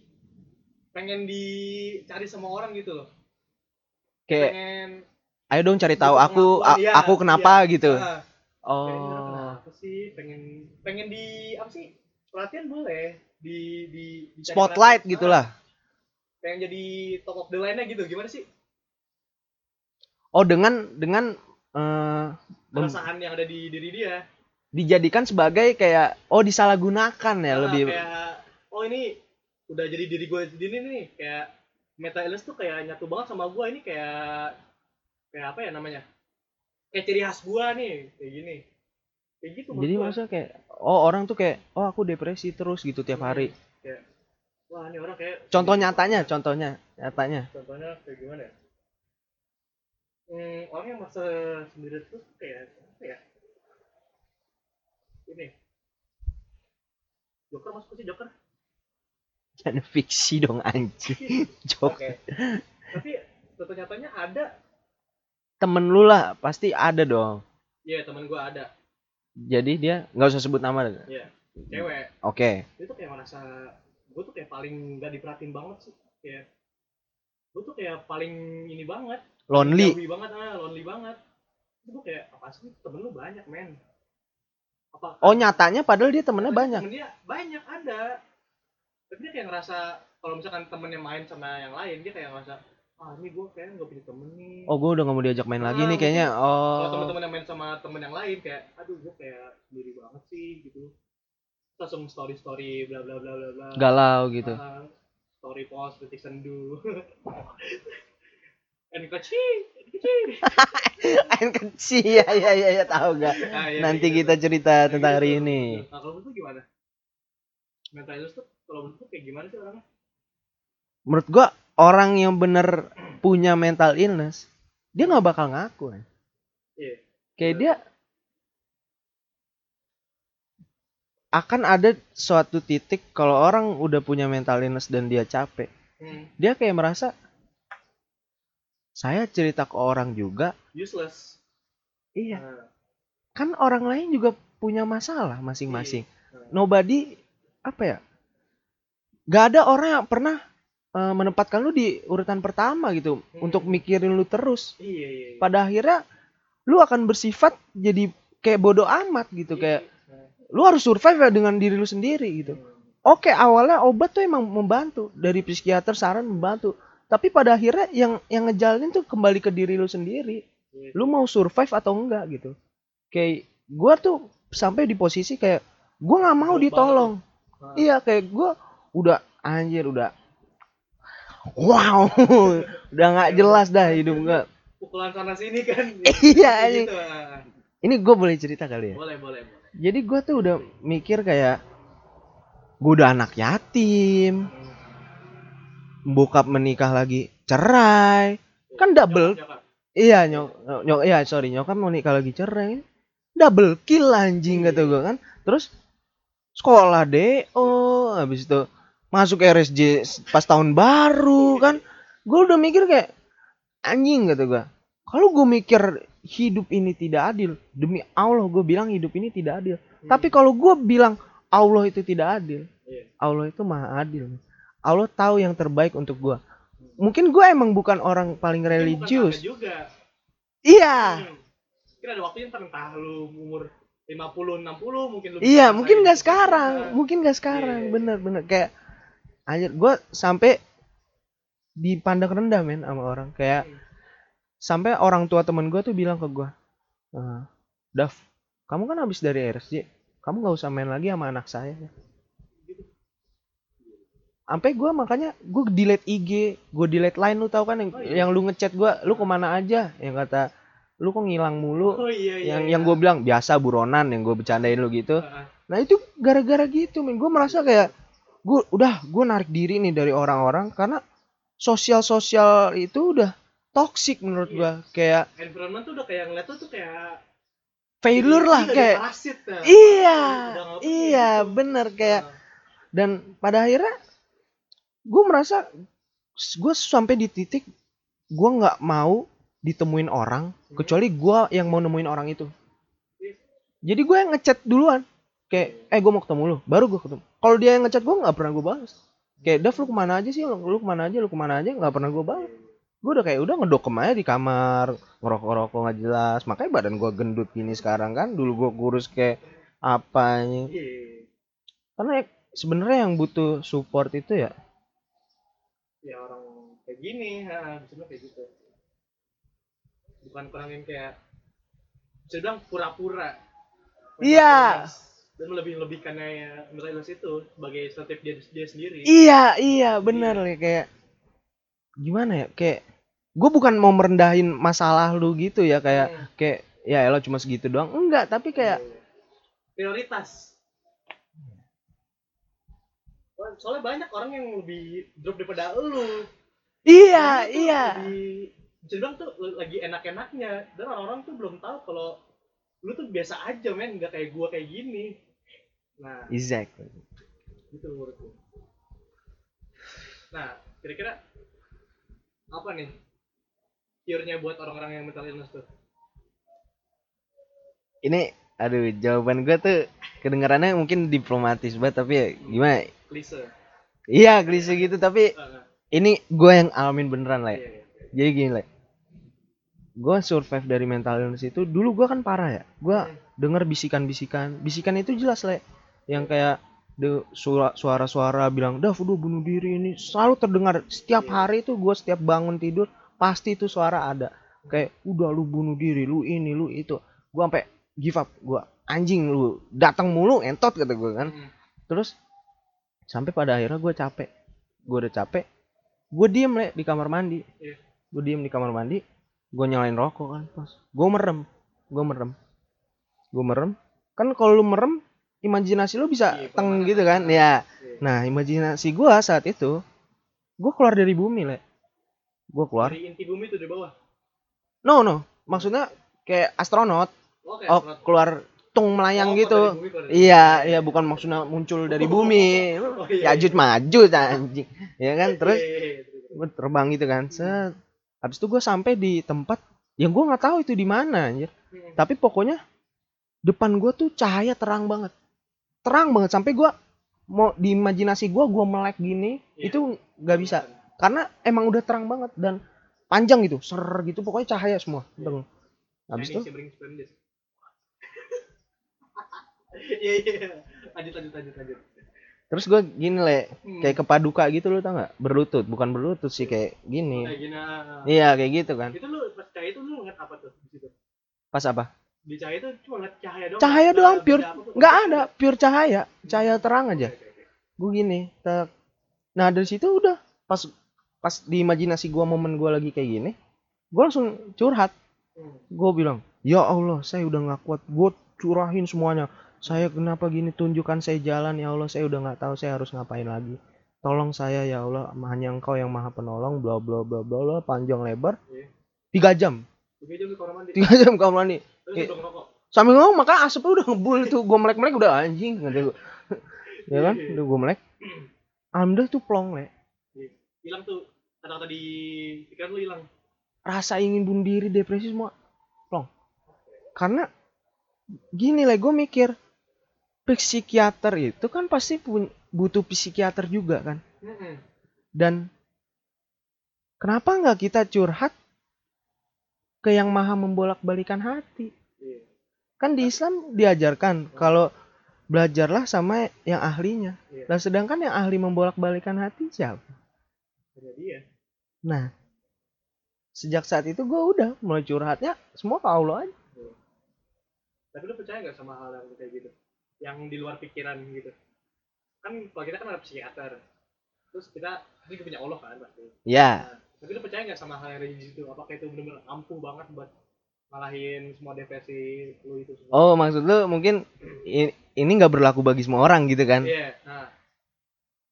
pengen dicari sama orang gitu loh. kayak Pengen ayo dong cari tahu aku iya, aku kenapa iya. gitu. Nah, orang oh kenapa sih? Pengen pengen di apa sih? Pelatihan boleh. Di di dicari spotlight perhatian. gitulah. Ah, pengen jadi top of the line-nya gitu. Gimana sih? Oh dengan dengan eh, mem- perasaan yang ada di diri dia. dijadikan sebagai kayak oh disalahgunakan ya Ah, lebih kayak oh ini udah jadi diri gue sendiri nih kayak meta illness tuh kayak nyatu banget sama gue. Ini kayak kayak apa ya namanya? Kayak ciri khas gue nih kayak gini. Kayak gitu jadi maksudnya kayak oh orang tuh kayak oh aku depresi terus gitu tiap hari. kayak wah ini orang kayak contoh nyatanya contohnya nyatanya. Contohnya kayak gimana ya? Hmm, orang yang merasa sendiri tuh kayak apa ya? Ini. Joker masuk sih Joker jangan fiksi dong anjing. Jok oke. Tapi contoh nyatanya ada. Temen lu lah pasti ada dong. Ya teman gua ada. Jadi dia nggak usah sebut nama. Ya cewek. Oke. Dia tuh kayak merasa gue tuh kayak paling gak diperhatiin banget sih. Kayak gue tuh kayak paling ini banget. Lonely. Jauhi banget ah lonely banget. Itu gue kayak apa sih temen lu banyak men? Apa oh nyatanya padahal dia temennya banyak. temen dia banyak ada tapi dia kayak ngerasa kalau misalkan temennya main sama yang lain dia kayak ngerasa ah ini gue kayak nggak punya temen nih. Oh gue udah nggak mau diajak main lagi Ah, nih kayaknya. kalau oh. temen-temen yang main sama temen yang lain kayak aduh gue kayak sendiri banget sih gitu. Langsung story story bla bla bla bla bla. Galau gitu. Ah, story post detik sendu. And kecil Ain kecil. Ya ya ya, ya tahu gak Ah, iya, nanti kayak kita gitu. cerita Kayak tentang gitu. hari ini. Nah kalau lu gimana? Mental illness tuh kalau menurut kayak gimana sih orangnya? Menurut gua orang yang bener punya mental illness dia nggak bakal ngaku ya. iya. Kayak dia akan ada suatu titik kalau orang udah punya mental illness dan dia capek. Hmm. dia kayak merasa saya cerita ke orang juga. Useless. Iya. Nah, kan orang lain juga punya masalah masing-masing. Nah, nobody apa ya gak ada orang yang pernah eh, menempatkan lu di urutan pertama gitu Hmm. untuk mikirin lu terus iya iya iya. pada akhirnya lu akan bersifat jadi kayak bodoh amat gitu Iya, kayak nah, lu harus survive ya dengan diri lu sendiri gitu hmm. oke awalnya obat tuh emang membantu dari psikiater saran membantu tapi pada akhirnya yang yang ngejalanin tuh kembali ke diri lu sendiri Iya. lu mau survive atau enggak gitu kayak gua tuh sampai di posisi kayak gua nggak mau Drop ditolong Ah. iya kayak gua udah anjir udah. Wow udah nggak jelas dah hidup gua. Pukulan sana sini kan. Iya, anjing. gitu, ah. ini gue boleh cerita kali ya? Boleh boleh boleh. Jadi gua tuh udah mikir kayak gua udah anak yatim. Bokap menikah lagi cerai. Kan double. Nyokap, nyokap. iya nyok nyok iya sorry nyokap mau nikah lagi cerai. Double kill anjing kata gue kan. Terus sekolah do habis itu masuk RSJ pas tahun baru kan. Gue udah mikir kayak anjing kata gue kalau gue mikir hidup ini tidak adil demi Allah gue bilang hidup ini tidak adil. Hmm. tapi kalau gue bilang Allah itu tidak adil Iya. Allah itu maha adil. Allah tahu yang terbaik untuk gue mungkin gue emang bukan orang paling religius. juga. Iya. Hmm. mungkin ada waktunya lu umur 50 60 mungkin lu Iya, bisa mungkin nggak itu. sekarang, Nah, mungkin nggak sekarang, Iya. bener-bener kayak anjir gue sampai dipandang rendah men sama orang kayak Hmm. sampai orang tua temen gue tuh bilang ke gue Nah, Dav, kamu kan habis dari RSJ, kamu nggak usah main lagi sama anak saya. Sampai gue makanya gue delete IG, gue delete line lu tau kan yang, Oh, iya. yang lu ngechat gue, lu ke mana aja? Yang kata lu kok ngilang mulu. oh iya iya yang iya. yang gue bilang biasa buronan yang gue bercandain lu gitu. Ah, ah. Nah itu gara-gara gitu, men. Gue merasa kayak gue udah gue narik diri nih dari orang-orang karena sosial-sosial itu udah toxic menurut Iya. gue. Kayak environment tuh udah kayak ngeliat tuh tuh kayak failure lah Iya, kayak. parasit nah. Iya, iya gitu. bener kayak dan pada akhirnya gue merasa gue sampai di titik gue nggak mau ditemuin orang Hmm. kecuali gue yang mau nemuin orang itu jadi gue yang ngechat duluan kayak eh gue mau ketemu lu baru gue ketemu kalau dia yang ngechat gue nggak pernah gue balas. Kayak Dav lu ke mana aja sih? Lu, lu ke mana aja? Lu ke mana aja? Nggak pernah gue balas. Gue udah kayak udah ngedokem aja di kamar ngerokok ngerokok nggak jelas. Makanya badan gue gendut gini sekarang kan dulu gue kurus kayak apa Iya. karena ya, sebenarnya yang butuh support itu ya? Ya orang kayak gini ha misalnya kayak gitu. Bukan yang kayak bilang pura-pura. Iya. Dan lebih lebihkannya ya illness itu sebagai strategi dia, dia sendiri. Iya iya bener ya kayak gimana ya kayak gue bukan mau merendahin masalah lu gitu ya kayak Hmm. kayak ya lo cuma segitu doang. Enggak tapi kayak prioritas. Wah, soalnya banyak orang yang lebih drop daripada lu. Iya iya. lebih, bisa tuh lagi enak-enaknya. Dan orang-orang tuh belum tahu kalau lu tuh biasa aja men. Nggak kayak gua kayak gini nah exactly. gitu menurutku. Nah kira-kira apa nih cure-nya buat orang-orang yang mental illness tuh? Ini aduh jawaban gue tuh kedengarannya mungkin diplomatis banget tapi ya gimana? klise. Iya klise gitu tapi Ah, ah, ini gue yang alamin beneran lah iya, iya. jadi gini lah gue survive dari mental illness itu dulu gue kan parah ya. Gue Hmm. denger bisikan-bisikan. Bisikan itu jelas le yang kayak suara-suara bilang dah udah bunuh diri ini. Selalu terdengar setiap Iya. hari itu gue setiap bangun tidur pasti itu suara ada. Kayak udah lu bunuh diri lu ini lu itu. Gue sampai give up gue anjing lu datang mulu entot kata gue kan. Hmm. terus sampai pada akhirnya gue capek. Gue udah capek gue diem le di kamar mandi. Iya. gue diem di kamar mandi gue nyalain rokok kan pas gue merem gue merem. Gue merem. Kan kalau lu merem imajinasi lu bisa Iya, teng gitu kan ya Iya. nah imajinasi gue saat itu gue keluar dari bumi le gue keluar dari inti bumi tuh di bawah no no maksudnya kayak astronot Oke, oh keluar tung melayang Oh, gitu Iya, iya bukan maksudnya muncul dari bumi. Oh, iya, Yajud iya. maju anjing. Ya kan? Terus Iya, iya, iya, terus, terus. gue terbang gitu kan. Set. Habis itu gue sampai di tempat yang gue nggak tahu itu di mana anjir. Hmm. Tapi pokoknya depan gue tuh cahaya terang banget. Terang banget sampai gue mau di imajinasi gue gue melek gini Iya. itu nggak bisa karena emang udah terang banget dan panjang gitu ser gitu pokoknya cahaya semua Iya. Terang. habis itu. Iya iya. Lanjut lanjut lanjut lanjut. terus gue gini le Hmm. kayak kepaduka gitu lu tau nggak berlutut bukan berlutut sih kayak gini kayak gini. iya kayak gitu kan Itu lu pas cahaya itu lu apa tuh di situ? pas apa Di cahaya itu cuma ngeliat cahaya doang. cahaya doang pure nggak ada pure cahaya. Cahaya terang aja. Gue gini tak nah dari situ udah pas pas di imajinasi gua momen gua lagi kayak gini gua langsung curhat. Hmm. gue bilang ya Allah saya udah nggak kuat. Gue curahin semuanya. Saya kenapa gini? Tunjukkan saya jalan. Ya Allah saya udah nggak tahu saya harus ngapain lagi. Tolong saya ya Allah hanya engkau yang maha penolong bla bla bla bla bla panjang lebar. Iya. tiga jam Tiga jam di kamar mandi. tiga jam kamar mandi. Terus Iya. ngerokok. sambil ngomong maka asapnya udah ngebul tuh gue melek melek udah anjing gue ya kan? Iya. udah gue melek. Alhamdulillah tuh plong le Hilang tuh. Kata-kata di pikiran lu hilang. rasa ingin bunuh diri depresi semua. Plong. Karena gini lah gue mikir psikiater itu kan pasti pun butuh psikiater juga kan? Dan kenapa nggak kita curhat ke yang maha membolak-balikan hati. Iya. kan di Islam diajarkan kalau belajarlah sama yang ahlinya. Iya. Nah, sedangkan yang ahli membolak-balikan hati siapa? Nah, sejak saat itu gue udah mulai curhatnya semua ke Allah aja. tapi lu percaya nggak sama hal yang kayak gitu? Yang di luar pikiran gitu? Kan kalau kita kan ada psikiater. Terus kita pasti punya Allah kan pasti. Ya. Nah, tapi lu percaya nggak sama hal yang ada di situ? Apakah itu benar-benar ampuh banget buat ngalahin semua depresi lu itu semua? Oh maksud lu mungkin ini nggak berlaku bagi semua orang gitu kan? Iya nah.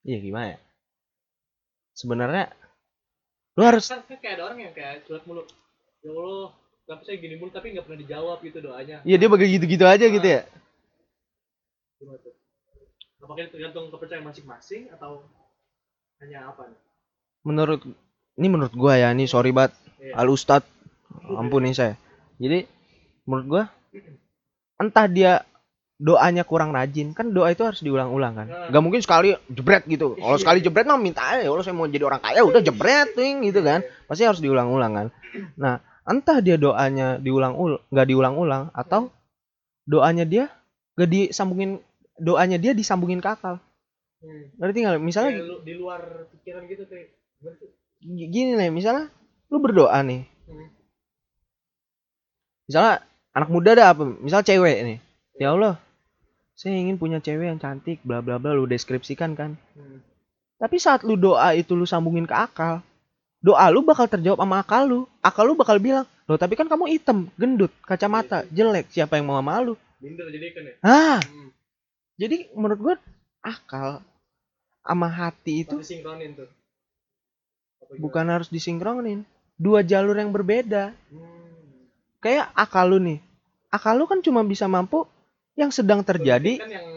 Iya gimana ya? Sebenarnya lu harus kan, kan kayak ada orang yang kayak curhat mulu ya Allah kenapa saya gini mulu? Tapi nggak pernah dijawab gitu doanya. Iya dia bagi gitu-gitu aja gitu ya? Gimana tuh? Apakah itu tergantung kepercayaan masing-masing atau hanya apa nih? Menurut ini menurut gua ya ini sorry banget Iya. al ustad ampun nih saya jadi menurut gua entah dia doanya kurang rajin kan doa itu harus diulang-ulang kan Nah. nggak mungkin sekali jebret gitu kalau Iya. sekali jebret mah minta aja ya Allah saya mau jadi orang kaya udah jebret ting gitu kan pasti harus diulang-ulang kan nah entah dia doanya diulang-ulang nggak diulang-ulang atau doanya dia gak disambungin doanya dia disambungin ke akal hmm. ngerti nggak misalnya di luar pikiran gitu kayak tuh? Gini nih misalnya lu berdoa nih. Hmm. misalnya anak muda ada apa? Misal cewek nih. Ya Allah saya ingin punya cewek yang cantik bla bla bla lu deskripsikan kan. Hmm. tapi saat lu doa itu lu sambungin ke akal doa lu bakal terjawab sama akal lu. Akal lu bakal bilang loh tapi kan kamu hitam gendut kacamata jelek siapa yang mau sama lu? Minder jadi kan ya? Ah. Hmm. jadi menurut gua akal sama hati itu tuh? Bukan harus disinkronin. Dua jalur yang berbeda. Hmm. kayak akal lu nih. Akal lu kan cuma bisa mampu yang sedang terjadi. Kan yang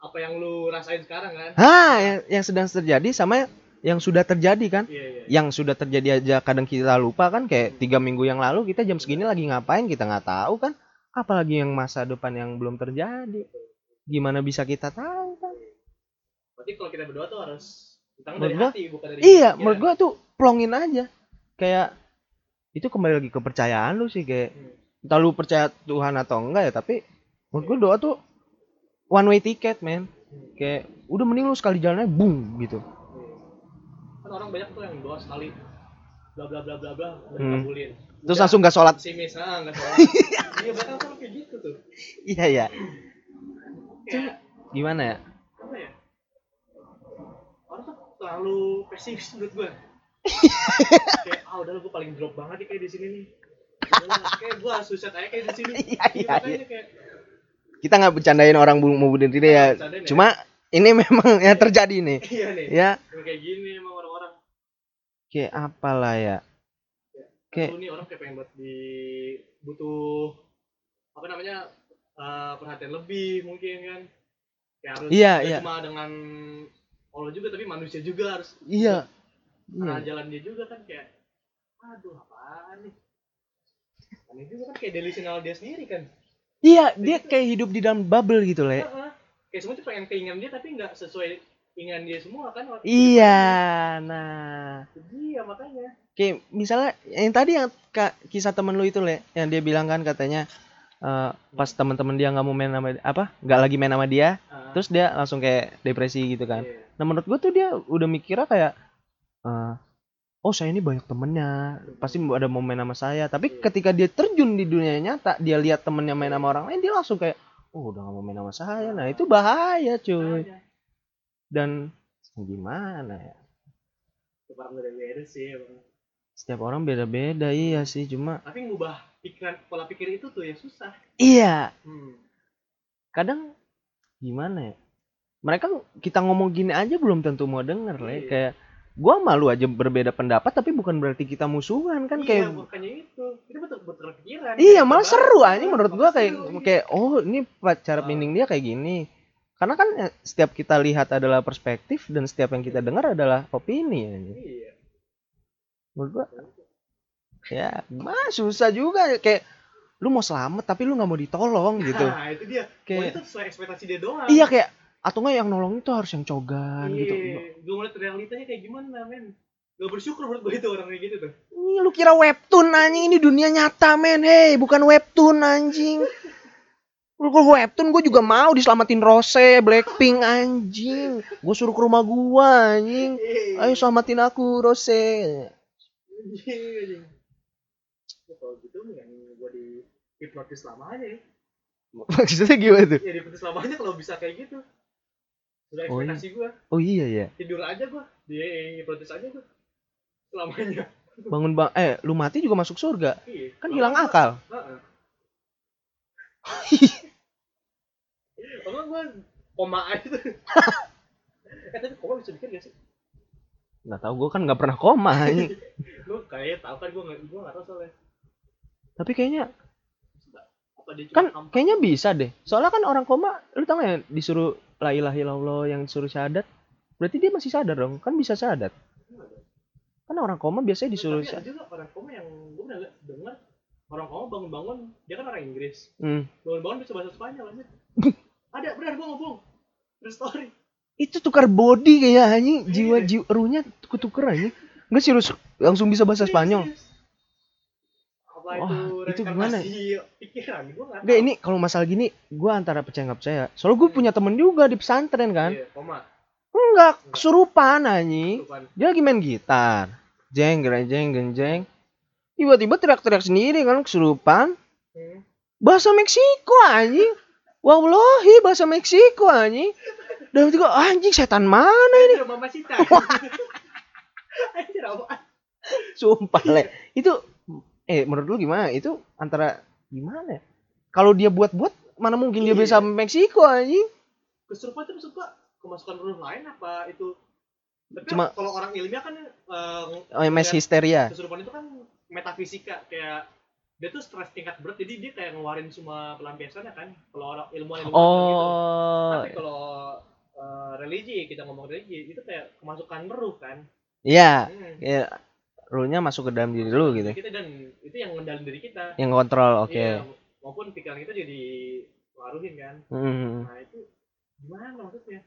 apa yang lu rasain sekarang kan? Ha yang, yang sedang terjadi sama yang sudah terjadi kan? Iya iya. Yang sudah terjadi aja kadang kita lupa kan? Kayak tiga minggu yang lalu kita jam segini lagi ngapain? Kita nggak tahu kan? Apalagi yang masa depan yang belum terjadi. Gimana bisa kita tahu kan? Berarti kalau kita berdoa tuh harus Menurut dari gua- hati bukan dari iya menurut gua tuh plongin aja. Kayak itu kembali lagi ke kepercayaan lu sih kayak Hmm. entah lu percaya Tuhan atau enggak ya tapi menurut gua doa tuh one way ticket men kayak udah mending lu sekali jalannya boom gitu. Iya. kan orang banyak tuh yang doa sekali bla bla bla bla bla Hmm. dikabulin. Terus Udah, langsung gak sholat. Pesimis ah nggak salah iya banyak orang kayak gitu tuh. Iya ya kayak gimana ya? apa ya? Orang tuh terlalu pesimis menurut gue kayak ah udah gue paling drop banget nih kayak di sini nih. Kayak gue suicide aja kayak di sini. Iya, iya, makanya kayak. Kita nggak bercandain orang bu- mau bunuh diri ya. ya. cuma ini memang yang terjadi nih. Iya nih. Ya. Kayak gini emang orang-orang. Kayak apalah ya. Kayak nih orang kayak pengen buat di butuh apa namanya eh, perhatian lebih mungkin kan. Kayak harus Iya, iya. cuma dengan Allah juga tapi manusia juga harus iya karena Iya. jalan dia juga kan kayak aduh apaan nih? Aneh juga kan kayak delusional dia sendiri kan. Iya dia kayak hidup di dalam bubble gitu le. Heeh. kayak semua tuh pengen keinginan dia tapi nggak sesuai keinginan dia semua kan iya nah. Iya makanya. Kayak misalnya yang tadi yang ka- kisah temen lu itu le yang dia bilang kan katanya eh, pas teman-teman dia nggak mau main sama apa nggak lagi main sama dia Ah, terus dia langsung kayak depresi gitu kan. Iya. Nah menurut gue tuh dia udah mikirnya kayak eh, oh saya ini banyak temennya. Pasti ada mau main sama saya. Tapi Iya. ketika dia terjun di dunia nyata dia lihat temennya main sama orang lain dia langsung kayak oh udah gak mau main sama saya. Nah itu bahaya cuy. Dan gimana ya? Setiap orang beda-beda iya sih. Cuma tapi ngubah pikiran pola pikir itu tuh ya susah. Iya. Hmm. kadang gimana ya? Mereka kita ngomong gini aja belum tentu mau denger le Iya. kayak gua malu aja berbeda pendapat tapi bukan berarti kita musuhan kan? Iya, kayak makanya itu. Kita betul betul pikiran Iya, malah seru aja menurut gua kayak seru, kayak oh ini cara pandang dia kayak gini. Karena kan eh, setiap kita lihat adalah perspektif dan setiap yang kita dengar adalah opini ya. iya. Menurut gua ya mah susah juga. Kayak lu mau selamat tapi lu nggak mau ditolong gitu. nah itu dia. Kayak- kayak itu sesuai ekspektasi dia doang. Iya kayak atau nggak yang nolong itu harus yang cogan gitu. iya gue ngeliat realitanya kayak gimana men gak bersyukur menurut gue itu orang kayak gitu tuh Ih, lu kira webtoon anjing ini dunia nyata men. Hei, bukan webtoon anjing. Lu kalau webtoon gue juga mau diselamatin Rose, Blackpink anjing. Gue suruh ke rumah gua anjing. Ayo selamatin aku Rose. Ya, kalau gitu mendingan gue di hipnotis lama aja ya Maksudnya gimana tuh? ya diputus lamanya kalau bisa kayak gitu udah Oh, iya. ekspektasi gue Oh iya ya. tidur aja gue di protes aja gue selamanya Bangun bang eh lu mati juga masuk surga. iya Kan hilang akal. Heeh. Kalau gue koma aja tuh. eh tapi koma bisa bikin gak sih? Nggak tahu gua kan nggak pernah koma. Lu kayaknya tahu kan gue nggak gue nggak tahu soalnya. Tapi kayaknya kan kayaknya bisa deh. Soalnya kan orang koma lu tau gak ya disuruh la ilaha illallah yang disuruh syahadat. Berarti dia masih sadar dong. Kan bisa syahadat. Kan orang koma biasanya disuruh Tapi ada syahadat. juga orang koma yang gue pernah dengar orang koma bangun-bangun dia kan orang Inggris Hmm. bangun-bangun bisa bahasa Spanyol aja ada benar gue ngomong true story Itu tukar body kayak anjing. Iya. Jiwa jiwa ruhnya tuker anjing. Enggak serius langsung bisa bahasa Spanyol. Wah, itu itu gimana reinkarnasi pikiran gue nggak ini kalau masalah gini gua antara percaya nggak percaya. Soalnya gue punya temen juga di pesantren kan. iya, koma Enggak, kesurupan anjing. Bukan. Dia lagi main gitar. Jeng, gerejeng, genjeng. Tiba-tiba teriak-teriak sendiri kan kesurupan. Hmm. Bahasa Meksiko anjing. Wallahi bahasa Meksiko anjing. Dan tiba anjing setan mana ini? Anjir, Mama Sita. Anjir, apaan? Sumpah le. Itu eh menurut lu gimana? Itu antara gimana? ya? Kalau dia buat-buat mana mungkin dia Iya. bisa Meksiko anjing? Kesurupan itu maksud gua kemasukan ruh lain apa itu? Tapi Cuma- kalau orang ilmiah kan eh, Oh, MS ngeliat histeria. kesurupan itu kan metafisika kayak dia tuh stres tingkat berat jadi dia kayak ngeluarin semua pelampiasannya kan kalau orang ilmuwan ilmuwan gitu. Oh. Tapi kalau eh, religi kita ngomong religi itu kayak kemasukan ruh kan. Iya, Hmm. Ya rule-nya masuk ke dalam diri lu gitu. Kita dan itu yang ngendalin diri kita. Yang kontrol, oke. Iya, maupun pikiran kita jadi pengaruhin kan. Hmm. Nah itu gimana maksudnya?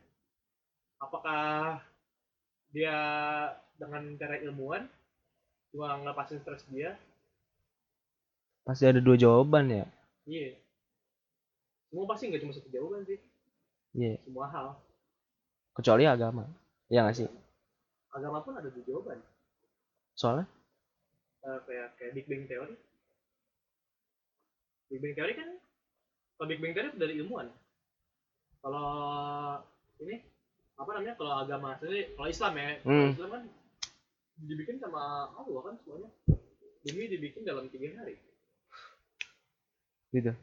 Apakah dia dengan cara ilmuwan cuma ngelepasin stres dia? Pasti ada dua jawaban ya. Iya. Semua pasti nggak cuma satu jawaban sih. Iya, Semua hal. kecuali agama. Ya nggak sih? Agama pun ada dua jawaban. Soalnya Eh, kayak kayak Big Bang Theory. Big Bang Theory kan kalau Big Bang Theory dari ilmuwan. Kalau ini apa namanya kalau agama sendiri kalau Islam ya kalau Hmm. Islam kan dibikin sama Allah kan semuanya bumi dibikin dalam tiga hari gitu.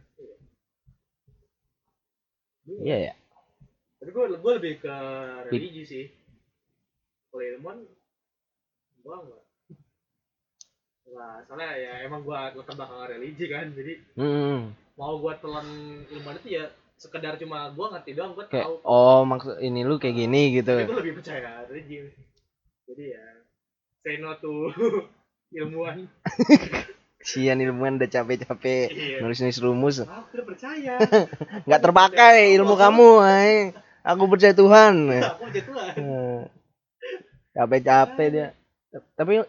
Bingung. Iya ya. tapi gue gue lebih ke religi sih kalau ilmuwan gue enggak Nah, soalnya ya emang gue latar belakang religi kan jadi Hmm. mau gue telan ilmuwan itu ya sekedar cuma gue ngerti doang gue Kayak tahu oh maksud ini lu kayak gini gitu. gue lebih percaya religi jadi ya say no to ilmuwan Sian ilmuwan udah capek-capek iya nulis-nulis rumus. ah udah percaya Nggak terpakai ilmu kamu, ay. Aku percaya Tuhan. aku percaya Tuhan Eh, Capek-capek dia. Tapi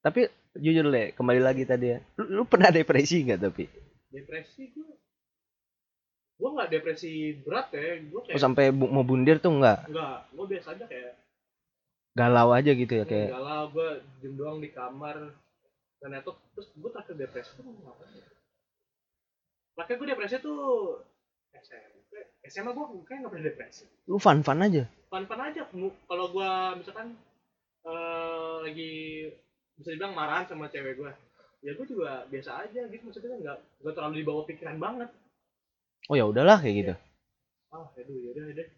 tapi jujur deh, kembali lagi tadi ya. Lu, lu pernah depresi nggak tapi? depresi gue gue nggak depresi berat ya gue kayak Oh, sampai bu- mau bundir tuh enggak? enggak gue biasa aja kayak Galau aja gitu ya kayak. galau gue diem doang di kamar dan itu terus gue terakhir depresi tuh ngapain ya? terakhir gue depresi tuh SMP SMA gue kayak nggak pernah depresi Lu fun-fun aja. fun-fun aja Mu- kalau gue misalkan eh, lagi bisa dibilang marahan sama cewek gue ya gue juga biasa aja gitu maksudnya nggak nggak terlalu dibawa pikiran banget Oh ya udahlah kayak gitu. ah aduh yaudah yaudah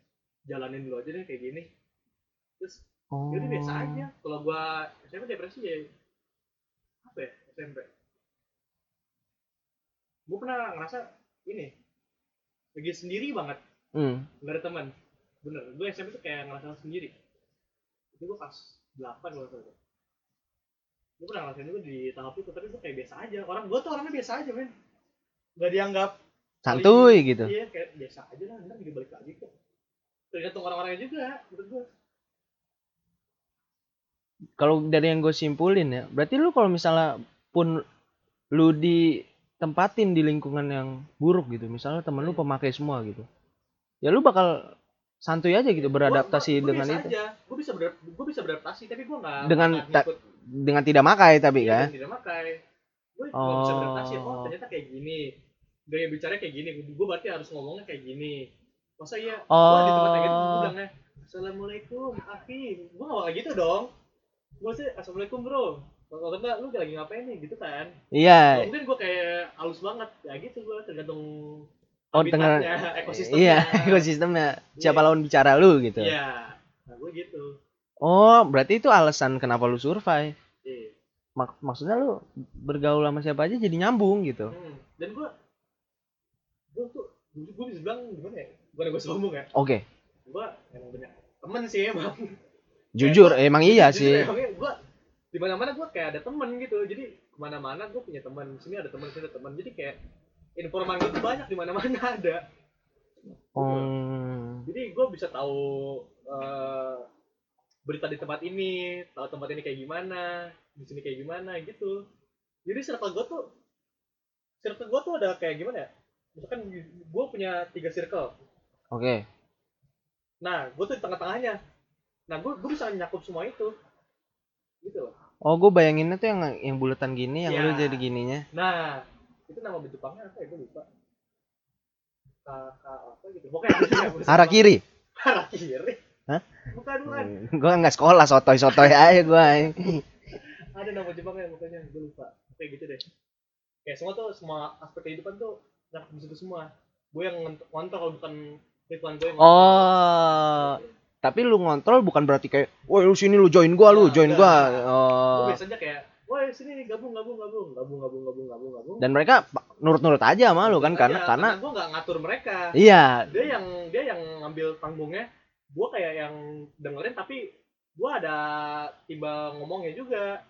jalanin dulu aja deh kayak gini terus Oh. Jadi biasa aja. Kalau gua SMP depresi ya apa ya SMP. Gua pernah ngerasa ini lagi sendiri banget, Hmm. nggak ada teman. Bener, gua SMP tuh kayak ngerasa sendiri. Itu gua kelas 8 gua salah. Gua pernah ngerasain juga di tahap itu, tapi gua kayak biasa aja. Orang gua tuh orangnya biasa aja, men. Gak dianggap Santuy gitu. Iya, kayak biasa aja lah, ntar juga balik lagi kok. Tergantung orang-orangnya juga, menurut gua. Kalau dari yang gue simpulin ya, berarti lu kalau misalnya pun lu ditempatin di lingkungan yang buruk gitu, misalnya temen lu pemakai semua gitu. Ya lu bakal santuy aja gitu beradaptasi Gua- gua- gua dengan itu. aja. Gua bisa ber, gua bisa beradaptasi tapi gua nggak Dengan nggak ta- ngikut. Dengan tidak makai tapi Iya, kan. tidak makai. Gue nggak bisa Oh. beradaptasi. Oh ternyata kayak gini. gaya bicara kayak gini gue berarti harus ngomongnya kayak gini masa iya Oh. gua di tempat kayak gitu gue bilangnya assalamualaikum akhi gue gak kayak gitu dong gue sih assalamualaikum bro kalau enggak lu lagi ngapain nih gitu kan Iya. mungkin gue kayak halus banget ya gitu gue tergantung Oh, tengah ekosistemnya Iya, ekosistemnya. Siapa Iya. lawan bicara lu gitu. iya nah gue gitu Oh, berarti itu alasan kenapa lu survive. iya Mak- maksudnya lu bergaul sama siapa aja jadi nyambung gitu. Hmm. dan gue gue tuh gue bisa bilang gimana ya bukan gue sombong ya Oke. gue emang banyak temen sih emang Jujur, gua- emang iya jujur sih. emangnya gue di mana mana gue kayak ada temen gitu jadi ke mana-mana gue punya teman sini ada teman sini ada teman jadi kayak informan tuh banyak di mana-mana ada Hmm. jadi gue bisa tahu eh, berita di tempat ini tahu tempat ini kayak gimana di sini kayak gimana gitu. Jadi circle gue tuh circle gue tuh ada kayak gimana ya? Misalkan gue punya tiga circle. Oke. nah gue tuh di tengah-tengahnya. Nah gue gue bisa nyakup semua itu. Gitu loh. Oh, gue bayanginnya tuh yang yang buletan gini, yang Iya. lu jadi gininya. nah itu nama Jepangnya apa ya? Gue lupa. Kakak apa gitu. Pokoknya ya, Arah kiri. arah kiri Hah? bukan bukan gue nggak sekolah sotoy-sotoy aja gue. ada nama Jepangnya pokoknya gue lupa kayak gitu deh kayak semua tuh semua aspek kehidupan tuh nyakup di situ semua gue yang ngont- ngontrol bukan Ridwan gue yang ngontrol. Oh, tapi lu ngontrol bukan berarti kayak, woi lu sini lu join gua, lu Nah, join enggak. gua. gue Oh. biasanya kayak wah sini nih gabung gabung gabung gabung gabung gabung gabung gabung Dan mereka nurut-nurut aja sama lu kan karena Iya, karena gue nggak ngatur mereka iya, dia yang dia yang ngambil tanggungnya gue kayak yang dengerin tapi gue ada tiba ngomongnya juga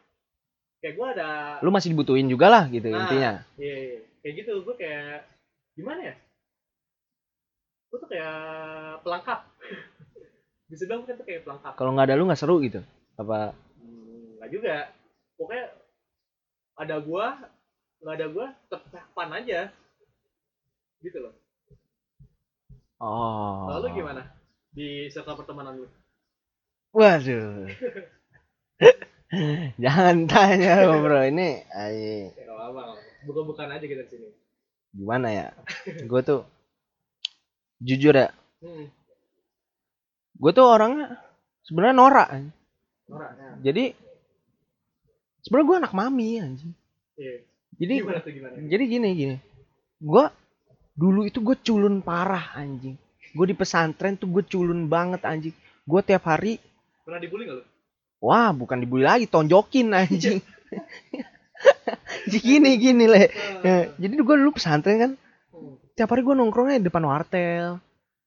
kayak gue ada lu masih dibutuhin juga lah gitu Nah. intinya. iya iya. kayak gitu gue kayak gimana ya gue tuh kayak pelengkap bisa bilang kan tuh kayak pelengkap Kalau nggak ada lu nggak seru gitu. Apa? Hmm, nggak juga pokoknya ada gua nggak ada gua tetap fun aja gitu loh Oh. lalu gimana di circle pertemanan lu Waduh. Jangan tanya lu, bro. Ini ay, ya apa bukan aja kita sini gimana ya? Gue tuh jujur ya, hmm. gue tuh orangnya sebenarnya norak. Nora, ya. Jadi sebenarnya gue anak mami anjing. Iya. Jadi gimana tuh gimana jadi gini gini. Gue dulu itu gue culun parah anjing. Gue di pesantren tuh gue culun banget anjing. Gue tiap hari pernah dibully nggak lu Wah, bukan dibully lagi, tonjokin anjing. gini gini le. Ya, jadi gue dulu pesantren kan, tiap hari gue nongkrongnya di depan wartel.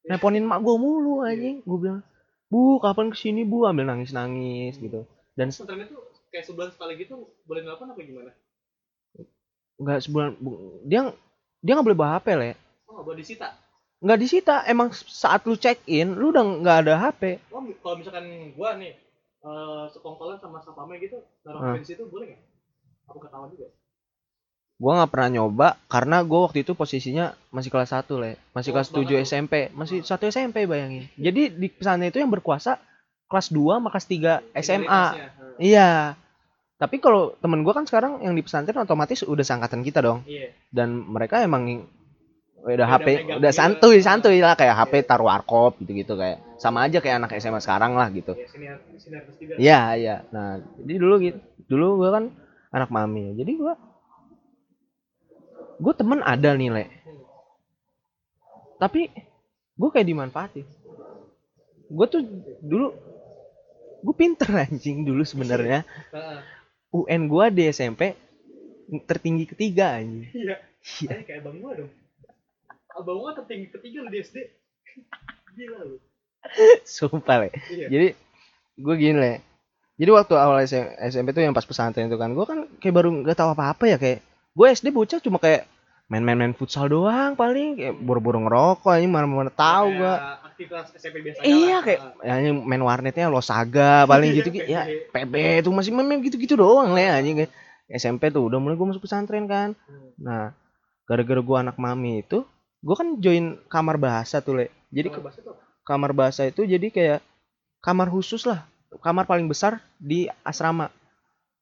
Nelponin mak gue mulu anjing. Gue bilang, "Bu, kapan ke sini Bu?" Ambil nangis-nangis gitu. Dan pesantren itu kayak sebulan sekali gitu boleh nelfon apa gimana nggak sebulan bu- dia dia nggak boleh bawa HP le. oh boleh disita Nggak disita, emang saat lu check in, lu udah nggak ada HP. oh kalau misalkan gua nih eh sekongkolan sama sapame gitu naruh Hmm. Di situ boleh nggak aku ketahuan juga Gua nggak pernah nyoba karena gue waktu itu posisinya masih kelas 1 le, masih Oh, kelas 7 banget lu. SMP, masih satu SMP bayangin. Jadi di pesantren itu yang berkuasa kelas 2 sama kelas 3 SMA. Hmm. Iya. Tapi kalau temen gua kan sekarang yang di pesantren otomatis udah seangkatan kita dong. iya Dan mereka emang udah Udah HP udah santuy santuy lah kayak HP Iya. taruh warkop gitu-gitu kayak sama aja kayak anak SMA sekarang lah gitu. iya Iya, iya. Nah, jadi dulu gitu. Dulu gua kan anak mami. Jadi gua gua temen ada nih, Le. Hmm. Tapi gua kayak dimanfaatin. Gua tuh dulu gue pinter anjing dulu sebenarnya. UN gua di SMP tertinggi ketiga anjing. iya Iya. Kayak abang gua dong abang gua tertinggi ketiga lu di SD gila lu Sumpah, Le. iya Jadi gue gini, Le. Jadi waktu awal SM SMP tuh yang pas pesantren itu kan, gue kan kayak baru nggak tahu apa-apa ya kayak gue SD bocah cuma kayak main-main-main futsal doang paling kayak buru-buru ngerokok anjing mana-mana tahu gua. aktivitas SMP biasa Iya kayak ya, anjing main warnetnya Losaga paling gitu gitu ya PB tuh masih main gitu-gitu doang le anjing kayak SMP tuh udah mulai gue masuk pesantren kan. Nah, gara-gara gue anak mami itu, gue kan join kamar bahasa tuh le. Jadi ke- bahasa tuh kamar bahasa itu jadi kayak kamar khusus lah. Kamar paling besar di asrama.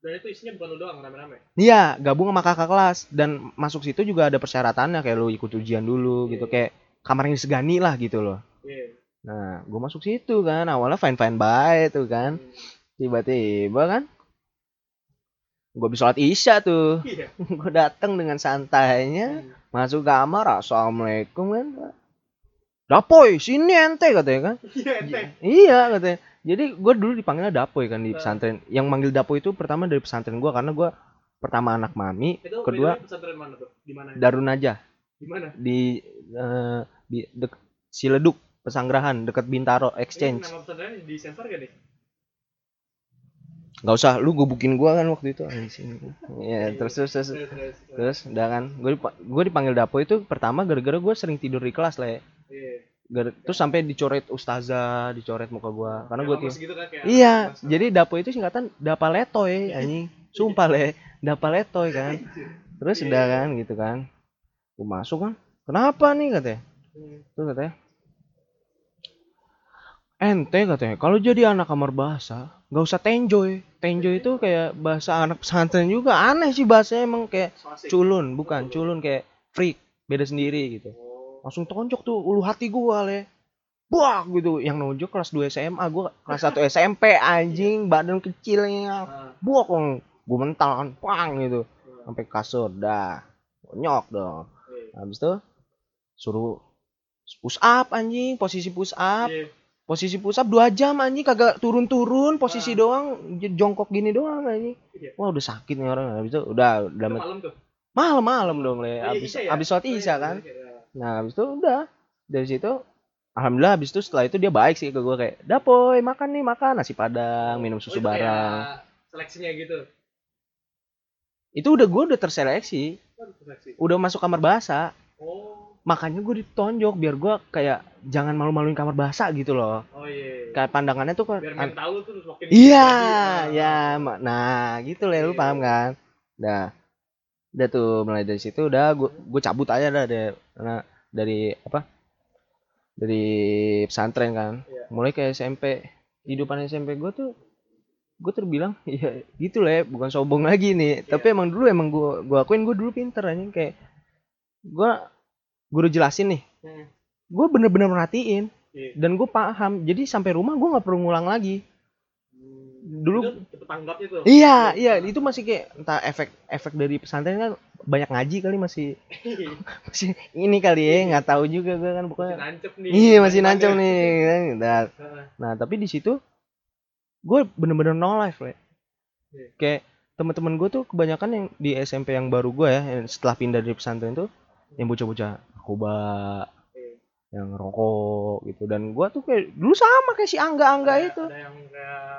Dan itu isinya bukan lu doang rame-rame. Iya, gabung sama kakak kelas. Dan masuk situ juga ada persyaratannya kayak lu ikut ujian dulu gitu. Kayak kamar yang disegani lah gitu loh. Iya. Nah, gue masuk situ kan. Awalnya fine fine baik tuh kan, tiba-tiba kan gue bisa sholat isya tuh, Iya. gue datang dengan santainya masuk kamar assalamualaikum kan, dapoy sini ente katanya kan, Iya, ente. iya katanya. Jadi gue dulu dipanggilnya dapoy kan di pesantren. Yang manggil dapoy itu pertama dari pesantren gue karena gue pertama anak mami, Itu kedua pesantren mana tuh? Di mana? Darun aja Di mana? di eh, di dek, Ciledug Pesanggerahan dekat Bintaro Ini Exchange. nama pesantrennya di sensor gak nih? Gak usah lu gebukin gua kan waktu itu anjing. Iya, terus terus terus Terus, udah kan gue gue dipanggil dapo itu pertama gara-gara gue sering tidur di kelas lah ya. Iya. Gara- terus sampai dicoret ustazah, dicoret muka gua karena Kayak gue lemes gitu kan Iya, jadi dapo itu singkatan dapaletoy anjing. Sumpah le, dapaletoy kan. Terus Iya, udah iya. kan gitu kan. Gue masuk kan. Kenapa nih katanya? Hmm. Terus katanya. Ente katanya, kalau jadi anak kamar bahasa, nggak usah tenjoy. Tenjoy itu kayak bahasa anak pesantren juga. Aneh sih bahasanya emang kayak culun, bukan culun kayak freak, beda sendiri gitu. Oh. Langsung tonjok tuh ulu hati gua le. Buak gitu, yang nonjok kelas 2 SMA, gua kelas 1 SMP anjing, badan kecilnya. Ah, Buak dong, gua mental kan, pang gitu. ah. Sampai kasur, dah. Nyok dong. Iya. Habis itu suruh push up anjing, posisi push up. Iya. Posisi up 2 jam anjing kagak turun-turun, posisi Ah. doang jongkok gini doang anjing. Iya. Wah, udah sakit nih orang. Habis itu udah udah Itu malam tuh. malam-malam dong le. Oh, iya, Habis Isya ya? habis sholat Oh, isya kan. Nah, habis itu udah dari situ Alhamdulillah habis itu setelah itu dia baik sih ke gue kayak, "Dapoy, makan nih, makan nasi padang, minum Oh, susu kayak bareng." Seleksinya gitu. Itu udah gue udah terseleksi, Oh, seleksi. udah masuk kamar bahasa. Oh. Makanya gue ditonjok biar gue kayak jangan malu-maluin kamar bahasa gitu loh. Oh iya. Kayak pandangannya tuh kan Biar mental lu tuh semakin Iya, jadi. ya, Ah. Ma- nah gitu lah, lu Iya. paham kan? Dah, udah tuh mulai dari situ udah gue gue cabut aja dah dari karena dari apa? Dari pesantren kan, Iya. mulai ke SMP, kehidupan SMP gue tuh gue terbilang ya gitu lah ya, bukan sombong lagi nih, Iya. tapi emang dulu emang gue gue akuin gue dulu pinter aja kayak gue guru jelasin nih, Hmm. gue bener-bener merhatiin Iya. dan gue paham, jadi sampai rumah gue nggak perlu ngulang lagi. Dulu Itu tanggapnya tuh. Iya, iya, itu masih kayak entah efek efek dari pesantren kan banyak ngaji kali masih masih ini kali ya, nggak tahu juga gue kan Masih pokoknya. nancep nih. Iya, masih nancep nih. kan. Nah, nah, tapi di situ gue bener-bener no life, le. Iya. Kayak teman-teman gue tuh kebanyakan yang di SMP yang baru gue ya, setelah pindah dari pesantren tuh yang bocah-bocah narkoba, Iya. yang rokok gitu. Dan gue tuh kayak dulu sama kayak si Angga-Angga Ada- itu. Ada yang kayak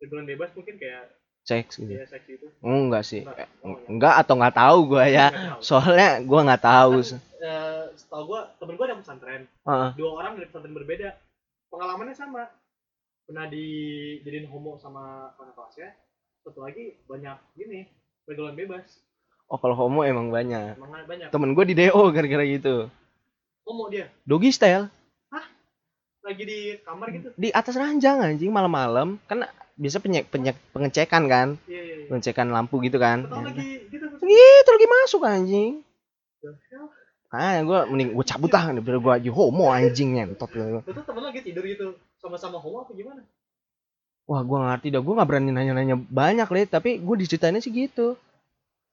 liburan bebas mungkin kayak Seks gitu. ya seks itu. Enggak sih. Enggak. Oh, enggak. Enggak atau nggak tahu gue ya. Tahu. Soalnya gue nggak tahu. Eh, setahu gua temen gua ada pesantren. Heeh. Dua orang dari pesantren berbeda. Pengalamannya sama. Pernah dijadiin homo sama kakak kelasnya. Satu lagi banyak gini pergaulan bebas. Oh kalau homo emang banyak. Emang banyak. Temen gue di DO gara-gara gitu. Homo dia Doggy style lagi di kamar gitu. di atas ranjang anjing malam-malam kan biasa penyek penyek pengecekan kan Iya iya. iya. pengecekan lampu gitu kan. Tahu lagi gitu. Gitu lagi masuk anjing. Ah gue mending gue cabut ah biar gue aja homo anjing ngentot gitu. Itu temen lagi tidur gitu sama-sama homo apa gimana? Wah gue ngerti dah gue nggak berani nanya-nanya banyak le tapi gue diceritain sih gitu.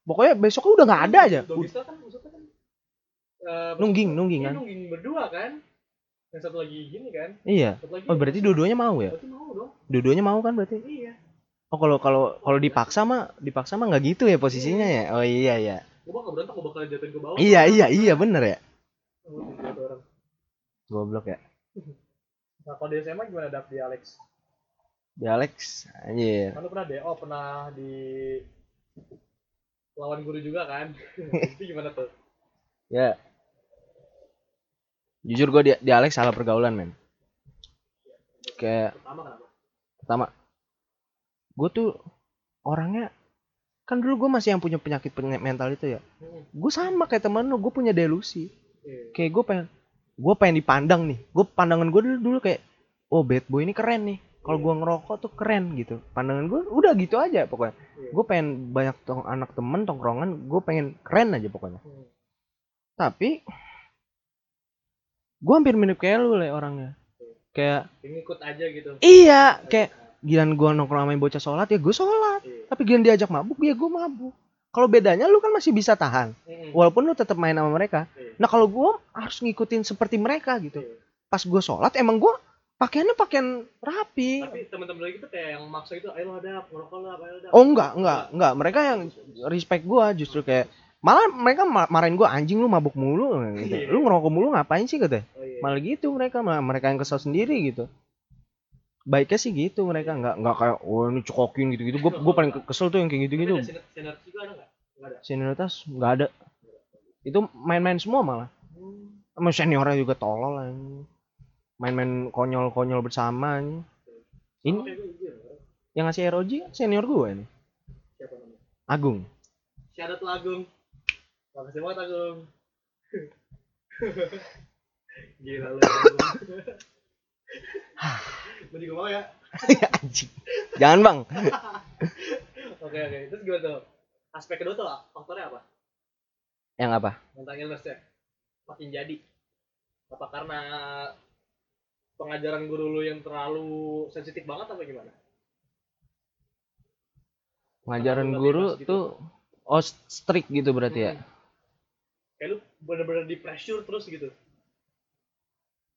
Pokoknya besoknya udah nggak ada aja. Doggy style kan maksudnya kan eh, Nungging nungging Iya, kan. nungging berdua kan. Yang satu lagi gini kan. Iya. Satu lagi. Oh berarti dua-duanya mau ya? Berarti mau dong. Dua-duanya mau kan berarti? Iya. Oh kalau kalau kalau dipaksa mah dipaksa mah nggak gitu ya posisinya ya. Oh iya iya. Gue bakal berontak, gue bakal jatuhin ke bawah. Iya iya iya bener ya. Oh, tiga tuh orang. Goblok ya. Nah, kalau di SMA gimana dap di Alex? Di Alex anjir. Kan lu pernah DO, pernah di lawan guru juga kan? Itu gimana tuh? Ya. Jujur gue di, di Alex salah pergaulan men. Kayak Pertama kenapa? pertama gue tuh orangnya kan dulu gue masih yang punya penyakit peny- mental itu ya. Hmm. Gue sama kayak temen lu, gue punya delusi. Iya. Kayak gue pengen gue pengen dipandang nih. Gue pandangan gue dulu dulu kayak oh bad boy ini keren nih. Kalau gua ngerokok tuh keren gitu pandangan gua udah gitu aja pokoknya Iya. gue pengen banyak tong anak temen tongkrongan gue pengen keren aja pokoknya Hmm. tapi gue hampir mirip kayak lu le orangnya kayak ngikut aja gitu iya kayak giliran gue nongkrong sama bocah sholat ya gue sholat Iya. tapi giliran diajak mabuk ya gue mabuk kalau bedanya lu kan masih bisa tahan Mm-mm. walaupun lu tetap main sama mereka Iya. nah kalau gue harus ngikutin seperti mereka gitu Iya. pas gue sholat emang gue pakaiannya pakaian rapi. Tapi teman-teman lagi tuh kayak yang maksa itu ayo lo ada ngerokok lah ayo ada oh enggak enggak enggak. Mereka yang respect gue justru kayak malah mereka ma- marahin gue anjing lu mabuk mulu. Gitu. Iya. lu ngerokok mulu ngapain sih? Katanya oh, iya. malah gitu mereka malah mereka yang kesel sendiri gitu. Baiknya sih gitu mereka nggak nggak kayak oh ini cekokin gitu gitu gue gue paling kesel tuh yang kayak gitu gitu ada senior- senior juga ada nggak senioritas nggak ada. Itu main-main semua malah. Hmm. sama seniornya juga tolol anjing. Main-main konyol-konyol bersama ini. Juga yang ngasih ROG kan senior gue ini. Siapa namanya? Agung. Syarat lo Agung? Makasih banget Agung. Gila lu gue juga mau ya? Anjing. Jangan bang. Oke oke. Terus gimana tuh? Aspek kedua tuh faktornya apa? Yang apa? Mental illness ya makin jadi. Apa karena pengajaran guru lu yang terlalu sensitif banget apa gimana? Pengajaran guru gitu? tuh oh strict gitu berarti ya? Hmm. kayak lu bener-bener di pressure terus gitu?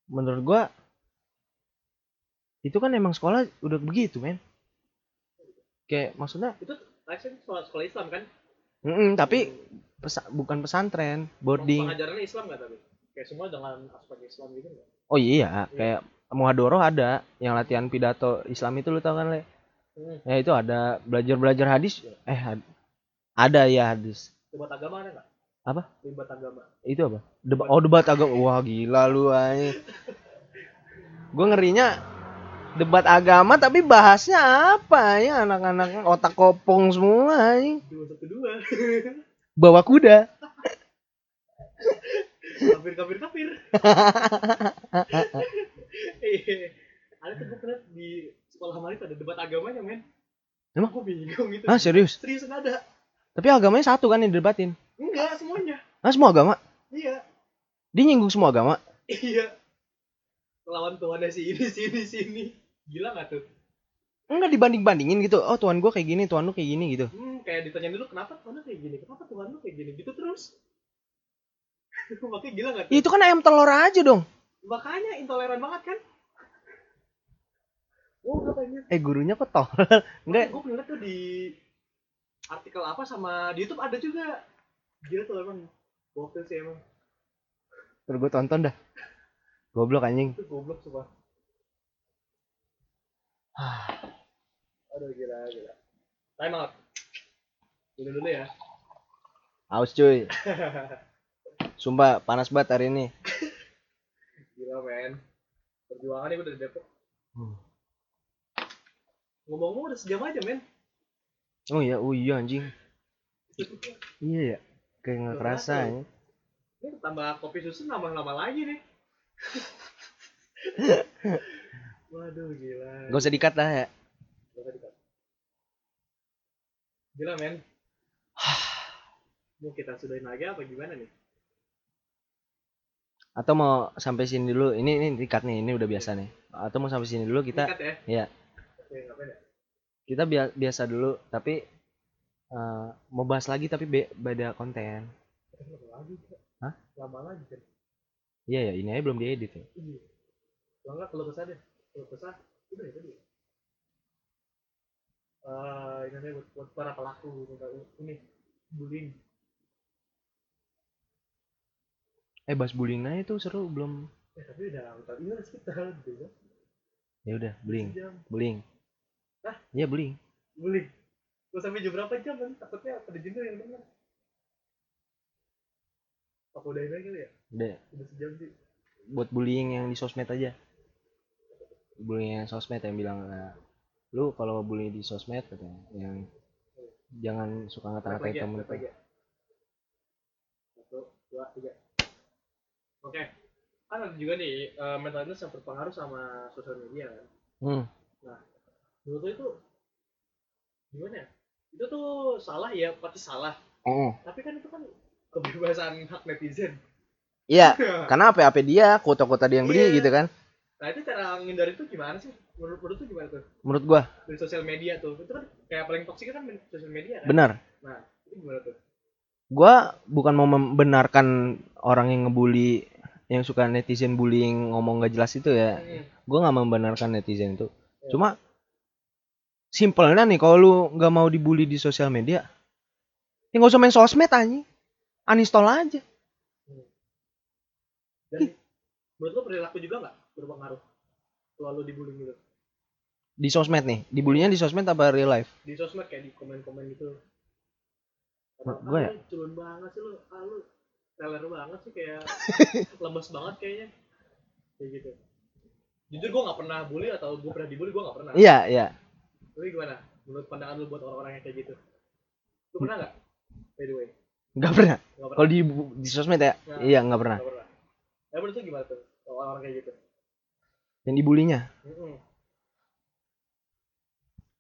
Menurut gua itu kan emang sekolah udah begitu men. Kayak maksudnya itu Tyson sekolah, sekolah Islam kan? Mm-mm, tapi pesa- bukan pesantren boarding. Pengajarannya Islam nggak tapi? Kayak semua dengan aspek Islam gitu nggak oh iya kayak muhadoroh ada yang latihan pidato Islam itu lu tau kan le? Hmm. ya itu ada. Belajar belajar hadis eh had- ada ya hadis. Debat agama ada nggak? Apa? debat agama. Itu apa? Debat oh debat agama. Wah gila lu ay gue ngerinya debat agama tapi bahasnya apa ya? Anak-anak otak kopong semua ay. bawa kuda kafir kafir kafir ada tuh gue pernah di sekolah Marit ada debat agamanya men. Emang? gue bingung gitu. Ah serius? Serius ada. Tapi agamanya satu kan yang didebatin? Enggak semuanya. Ah semua agama? Iya. Dia nyinggung semua agama? Iya. Lawan Tuhannya si ini si ini si ini. Gila nggak tuh? Enggak dibanding bandingin gitu. Oh tuan gua kayak gini tuan lu kayak gini gitu. Hmm, kayak ditanya dulu kenapa Tuhan lu kayak gini? Kenapa Tuhan lu kayak gini? Gitu terus makanya gila tuh itu kan ayam telur aja dong makanya intoleran banget kan Oh, katanya. eh gurunya kok tolol enggak Gue pernah tuh di artikel apa sama di YouTube ada juga. Gila tuh emang. Gokil sih emang. terus gue tonton dah goblok anjing Itu goblok sumpah. Aduh gila gila. Time out. Dulu dulu ya. haus cuy sumpah panas banget hari ini Gila men. Perjuangan gue udah di Depok. Hmm. Ngomong-ngomong udah sejam aja men. oh iya oh iya anjing iya ya kayak nggak kerasa ya. Ini tambah kopi susu nambah-nambah lagi nih. Waduh gila. gak usah dikat lah ya Gak usah dikat. Gila men. Mau kita sudahin lagi apa gimana nih? Atau mau sampai sini dulu ini ini dikat nih ini udah biasa nih atau mau sampai sini dulu kita Dikat ya? Iya. Oke, ya? kita bia- biasa dulu tapi eh, mau bahas lagi tapi be- beda konten lagi. Hah? Lama lagi kan? iya ya ini aja belum diedit ya Iya. Kalau kalau kesah deh. Kalau kesah, udah ya tadi. Eh, ini buat, buat para pelaku ini bullying. Eh bahas bullying aja tuh seru belum Eh tapi udah udah iya sekitar gitu. ya udah bullying bullying Hah? iya bullying Bullying. Gue sampai jam berapa jam kan? Takutnya pada jenuh yang denger. Apa udah ini kali ya? udah Udah sejam sih. buat bullying yang di sosmed aja bullying yang sosmed yang bilang eh, lu kalau bullying di sosmed katanya yang jangan suka ngata-ngatain ya, temen ya. Satu, dua, tiga. Oke. Kan ada juga nih, eh, mental illness yang berpengaruh sama sosial media kan. hmm. menurut lo itu gimana ya itu tuh salah ya pasti salah Oh. tapi kan itu kan kebebasan hak netizen Iya, karena apa-apa dia, kota-kota dia yang beli Iya. gitu kan. nah itu cara menghindari itu gimana sih menurut menurut tuh gimana tuh Menurut gua dari sosial media tuh itu kan kayak paling toksik kan di sosial media kan benar. nah itu gimana tuh Gua bukan mau membenarkan orang yang ngebully yang suka netizen bullying ngomong gak jelas itu ya. Hmm. Gua nggak membenarkan netizen itu. Cuma simpelnya nih kalau lu nggak mau dibully di sosial media, ya nggak usah main sosmed anjing. Uninstall aja. dan menurut lo perilaku juga nggak berpengaruh kalau lo dibully gitu Di sosmed nih. Dibulinya di sosmed apa real life? di sosmed kayak di komen-komen gitu Menurut gua ya? lu culun banget sih lu ah lu teler banget sih kayak lemes banget kayaknya kayak gitu jujur gua nggak pernah bully atau gua pernah dibully gua nggak pernah Iya, iya. tapi gimana menurut pandangan lu buat orang-orang yang kayak gitu lu pernah nggak by the way Nggak pernah. pernah Kalau di di sosmed ya? Nah. Iya, nggak pernah. nggak pernah ya menurut lu gimana tuh orang-orang kayak gitu Yang dibulinya. Mm-mm.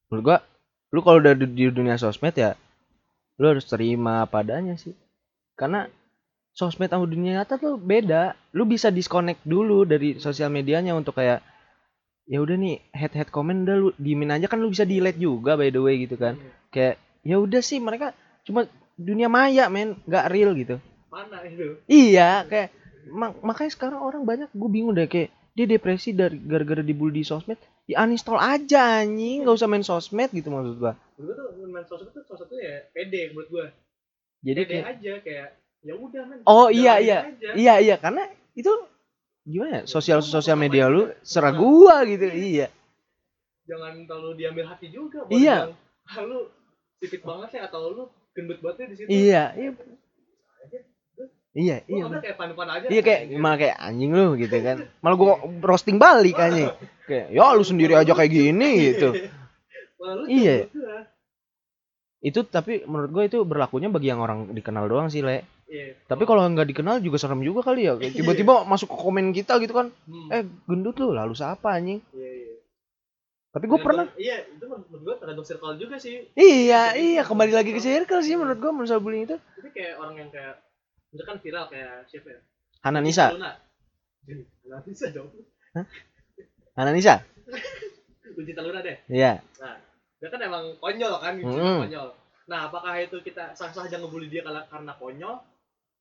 menurut gua lu kalau udah di dunia sosmed ya lu harus terima padanya sih. Karena sosmed sama dunia nyata tuh beda. Lu bisa disconnect dulu dari sosial medianya untuk kayak ya udah nih head head comment udah lu diemin aja kan lu bisa delete juga by the way gitu kan. Hmm. kayak ya udah sih mereka cuma dunia maya men nggak real gitu. Mana itu? Iya kayak mak- makanya sekarang orang banyak gue bingung deh kayak dia depresi dari gara-gara dibully di sosmed di uninstall aja anjing nggak usah main sosmed gitu maksud gua menurut gua tuh main sosmed tuh salah satunya ya pede menurut gua. Jadi pede kayak aja kayak ya udah men. Oh, iya, iya. aja. iya iya karena itu gimana ya sosial sosial media lu serah gua gitu iya. jangan terlalu diambil hati juga buat Iya. bilang, ah, lu sipit banget ya atau lu gendut banget di situ. Iya iya. iya Lu iya ngambil kayak pan-pan aja iya kayak malah kayak anjing lu gitu kan. Malah gua roasting balik anjing. Kayak ya lu sendiri aja kayak gini gitu Lu Iya. menurut gua. itu tapi menurut gua itu berlakunya bagi yang orang dikenal doang sih le. Iya. Tapi kalau nggak dikenal juga serem juga kali ya. Tiba-tiba masuk ke komen kita gitu kan. Hmm. eh gendut lu lalu siapa anjing? Iya iya. Tapi gue pernah. iya itu menurut gua tergantung circle juga sih. Iya iya kembali lagi ke circle sih menurut gua masalah bullying itu. Tapi kayak orang yang kayak misalkan viral kayak siapa ya? Hana Nisa Luna. Hana Nisa dong. Hana Nisa Lucinta Luna deh. Iya. Nah, dia kan emang konyol kan, gitu, Hmm. konyol. Nah, apakah itu kita sah-sah aja ngebully dia karena, konyol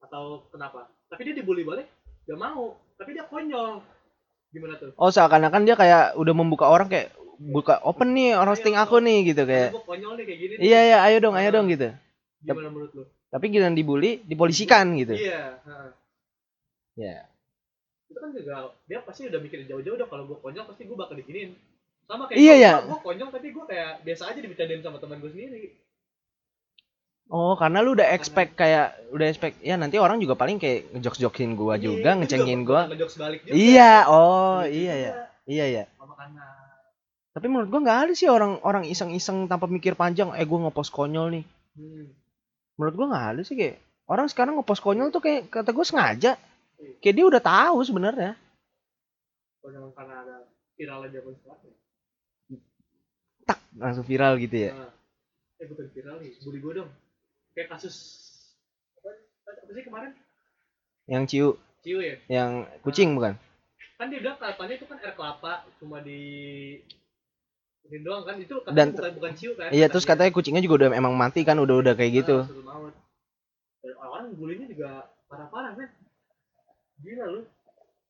atau kenapa? Tapi dia dibully balik, gak mau. Tapi dia konyol. Gimana tuh? oh seakan-akan dia kayak udah membuka orang kayak buka open nih roasting aku nih gitu kayak konyol nih kayak gini. iya iya ayo dong ayo dong gitu Gimana menurut lu? tapi giliran dibully dipolisikan gitu Iya. ha. ya Itu kan juga dia pasti udah mikir jauh-jauh udah kalau gue konyol pasti gue bakal dikinin. Sama kayak Iya, iya. Gue konyol tapi gue kayak biasa aja dibicarain sama teman gue sendiri. oh karena lu udah expect kayak udah expect ya nanti orang juga paling kayak ngejok-jokin gua Iya, juga ngecengin gua balik juga. iya oh iya ya iya ya tapi menurut gua nggak ada sih orang orang iseng-iseng tanpa mikir panjang eh gua ngepost konyol nih hmm. menurut gua nggak ada sih kayak orang sekarang ngepost konyol tuh kayak kata gua sengaja kayak dia udah tahu sebenarnya konyol karena ada viral aja zaman sekarang. Tak langsung viral gitu ya Nah, eh bukan viral nih, bully gue dong. Kayak kasus apa, apa sih kemarin? yang ciu Ciu ya. yang kucing bukan Kan dia bilang katanya itu kan air kelapa cuma di ini doang kan itu katanya Dan bukan bukan ciu kan. iya terus katanya kucingnya juga udah emang mati kan udah udah kayak gitu Ah, satu maut. Dan orang bulinya juga parah-parah kan. Gila lu.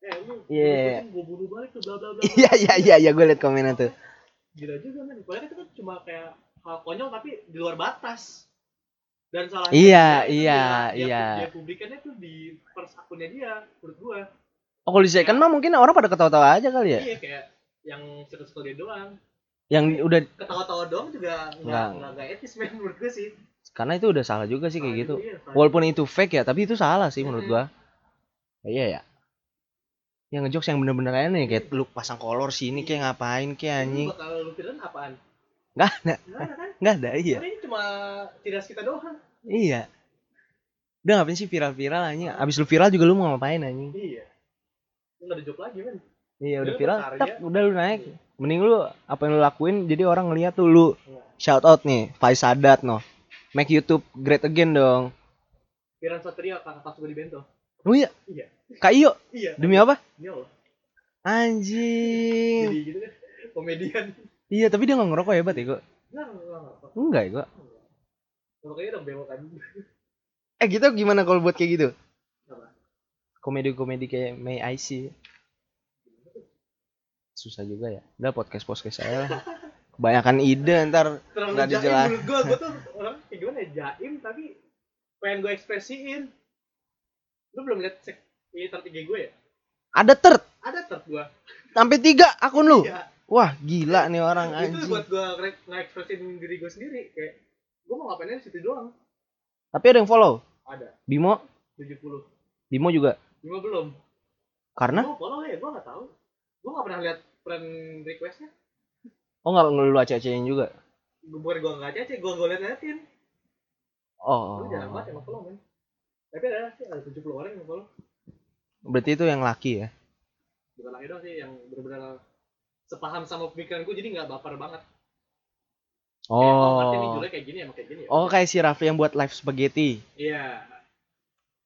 Eh lu Iya. gue bunuh balik tuh bla bla bla. iya iya iya iya gue liat komennya tuh Gila juga kan. Padahal itu kan cuma kayak hal konyol tapi di luar batas. Dan salah Iya, iya, iya. Dia publikannya tuh di pers akunnya dia, menurut gua. oh kalau second mah mungkin orang pada ketawa-tawa aja kali ya Iya kayak yang circle dia doang. yang udah Ketawa-tawa doang juga Nggak. nggak etis men menurut gua sih. karena itu udah salah juga sih kayak gitu iya, walaupun itu fake ya tapi itu salah sih menurut gua iya ya yang ngejokes yang bener-bener aja nih kayak lu pasang kolor sini kayak ngapain kayak anjing bakal lu pikirin apaan? Nggak ada. Nggak ada kan? nggak ada iya Karena ini cuma tiras kita doang. iya udah ngapain sih viral-viral anjing abis lu viral juga lu mau ngapain anjing Iya. Lu nggak ada job lagi men. iya udah viral tak udah lu naik Mending lu apa yang lu lakuin jadi orang ngeliat tuh lu shout out nih Faiz Sadat no. Make YouTube great again dong. Piran Satria kakak kelas gue di Bento. Oh iya, Iya. Kak Iyo, Iya. demi apa? Ini Allah. Anjing. Jadi gitu kan komedian. Iya, tapi dia nggak ngerokok hebat ya kok. Enggak, enggak, enggak. Enggak ya kok. Kalau kayaknya udah belokan. Eh gitu gimana kalau buat kayak gitu? Apa? Komedi-komedi kayak May I See. Susah juga ya. Udah podcast podcast saya lah. Kebanyakan ide ntar Nggak dijelas. gue. Gue tuh orang kayak gimana ya jaim tapi pengen gue ekspresiin. Lu belum lihat sek ini tertiga gue ya? ada tert Ada ter gue. sampai tiga akun lu. Iya. Wah gila nih orang Itu anjing. buat gue nge-ekspresin diri gue sendiri. Kayak gue mau ngapain di situ doang. Tapi ada yang follow. Ada. Bimo, 70. Bimo juga. Lima belum. Karena Gue follow ya, gue gak tahu. Gue gak pernah lihat friend requestnya. oh nggak lu aceh-acehin juga. Gue bukan gue gak cece, gue gue liat-liatin. Oh. Lu jarang banget yang follow men. Tapi ada sih, ada 70 orang yang follow. Berarti itu yang laki ya. Bukan lagi doang sih, yang benar-benar sepaham sama pemikiran gue, jadi gak baper banget. Kayak, oh, ini Oh. julek kayak gini, emang kayak gini ya. Oh kayak si Rafli yang buat live spaghetti. Iya.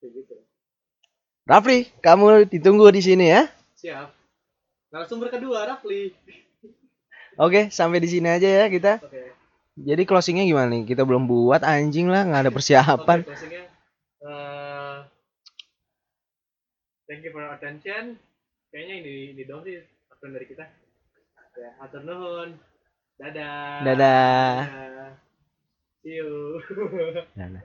Kayak gitu. Rafli, kamu ditunggu di sini ya. Siap. Narasumber kedua, Rafli. Oke, sampai di sini aja ya kita. Oke. Jadi closingnya gimana nih? Kita belum buat anjing lah, nggak ada persiapan. Oke, closingnya. Eh, thank you for your attention. Kayaknya ini ini dong sih akun dari kita. Ya, atur nuhun. Dadah. Dadah. Dadah. See you. Dadah.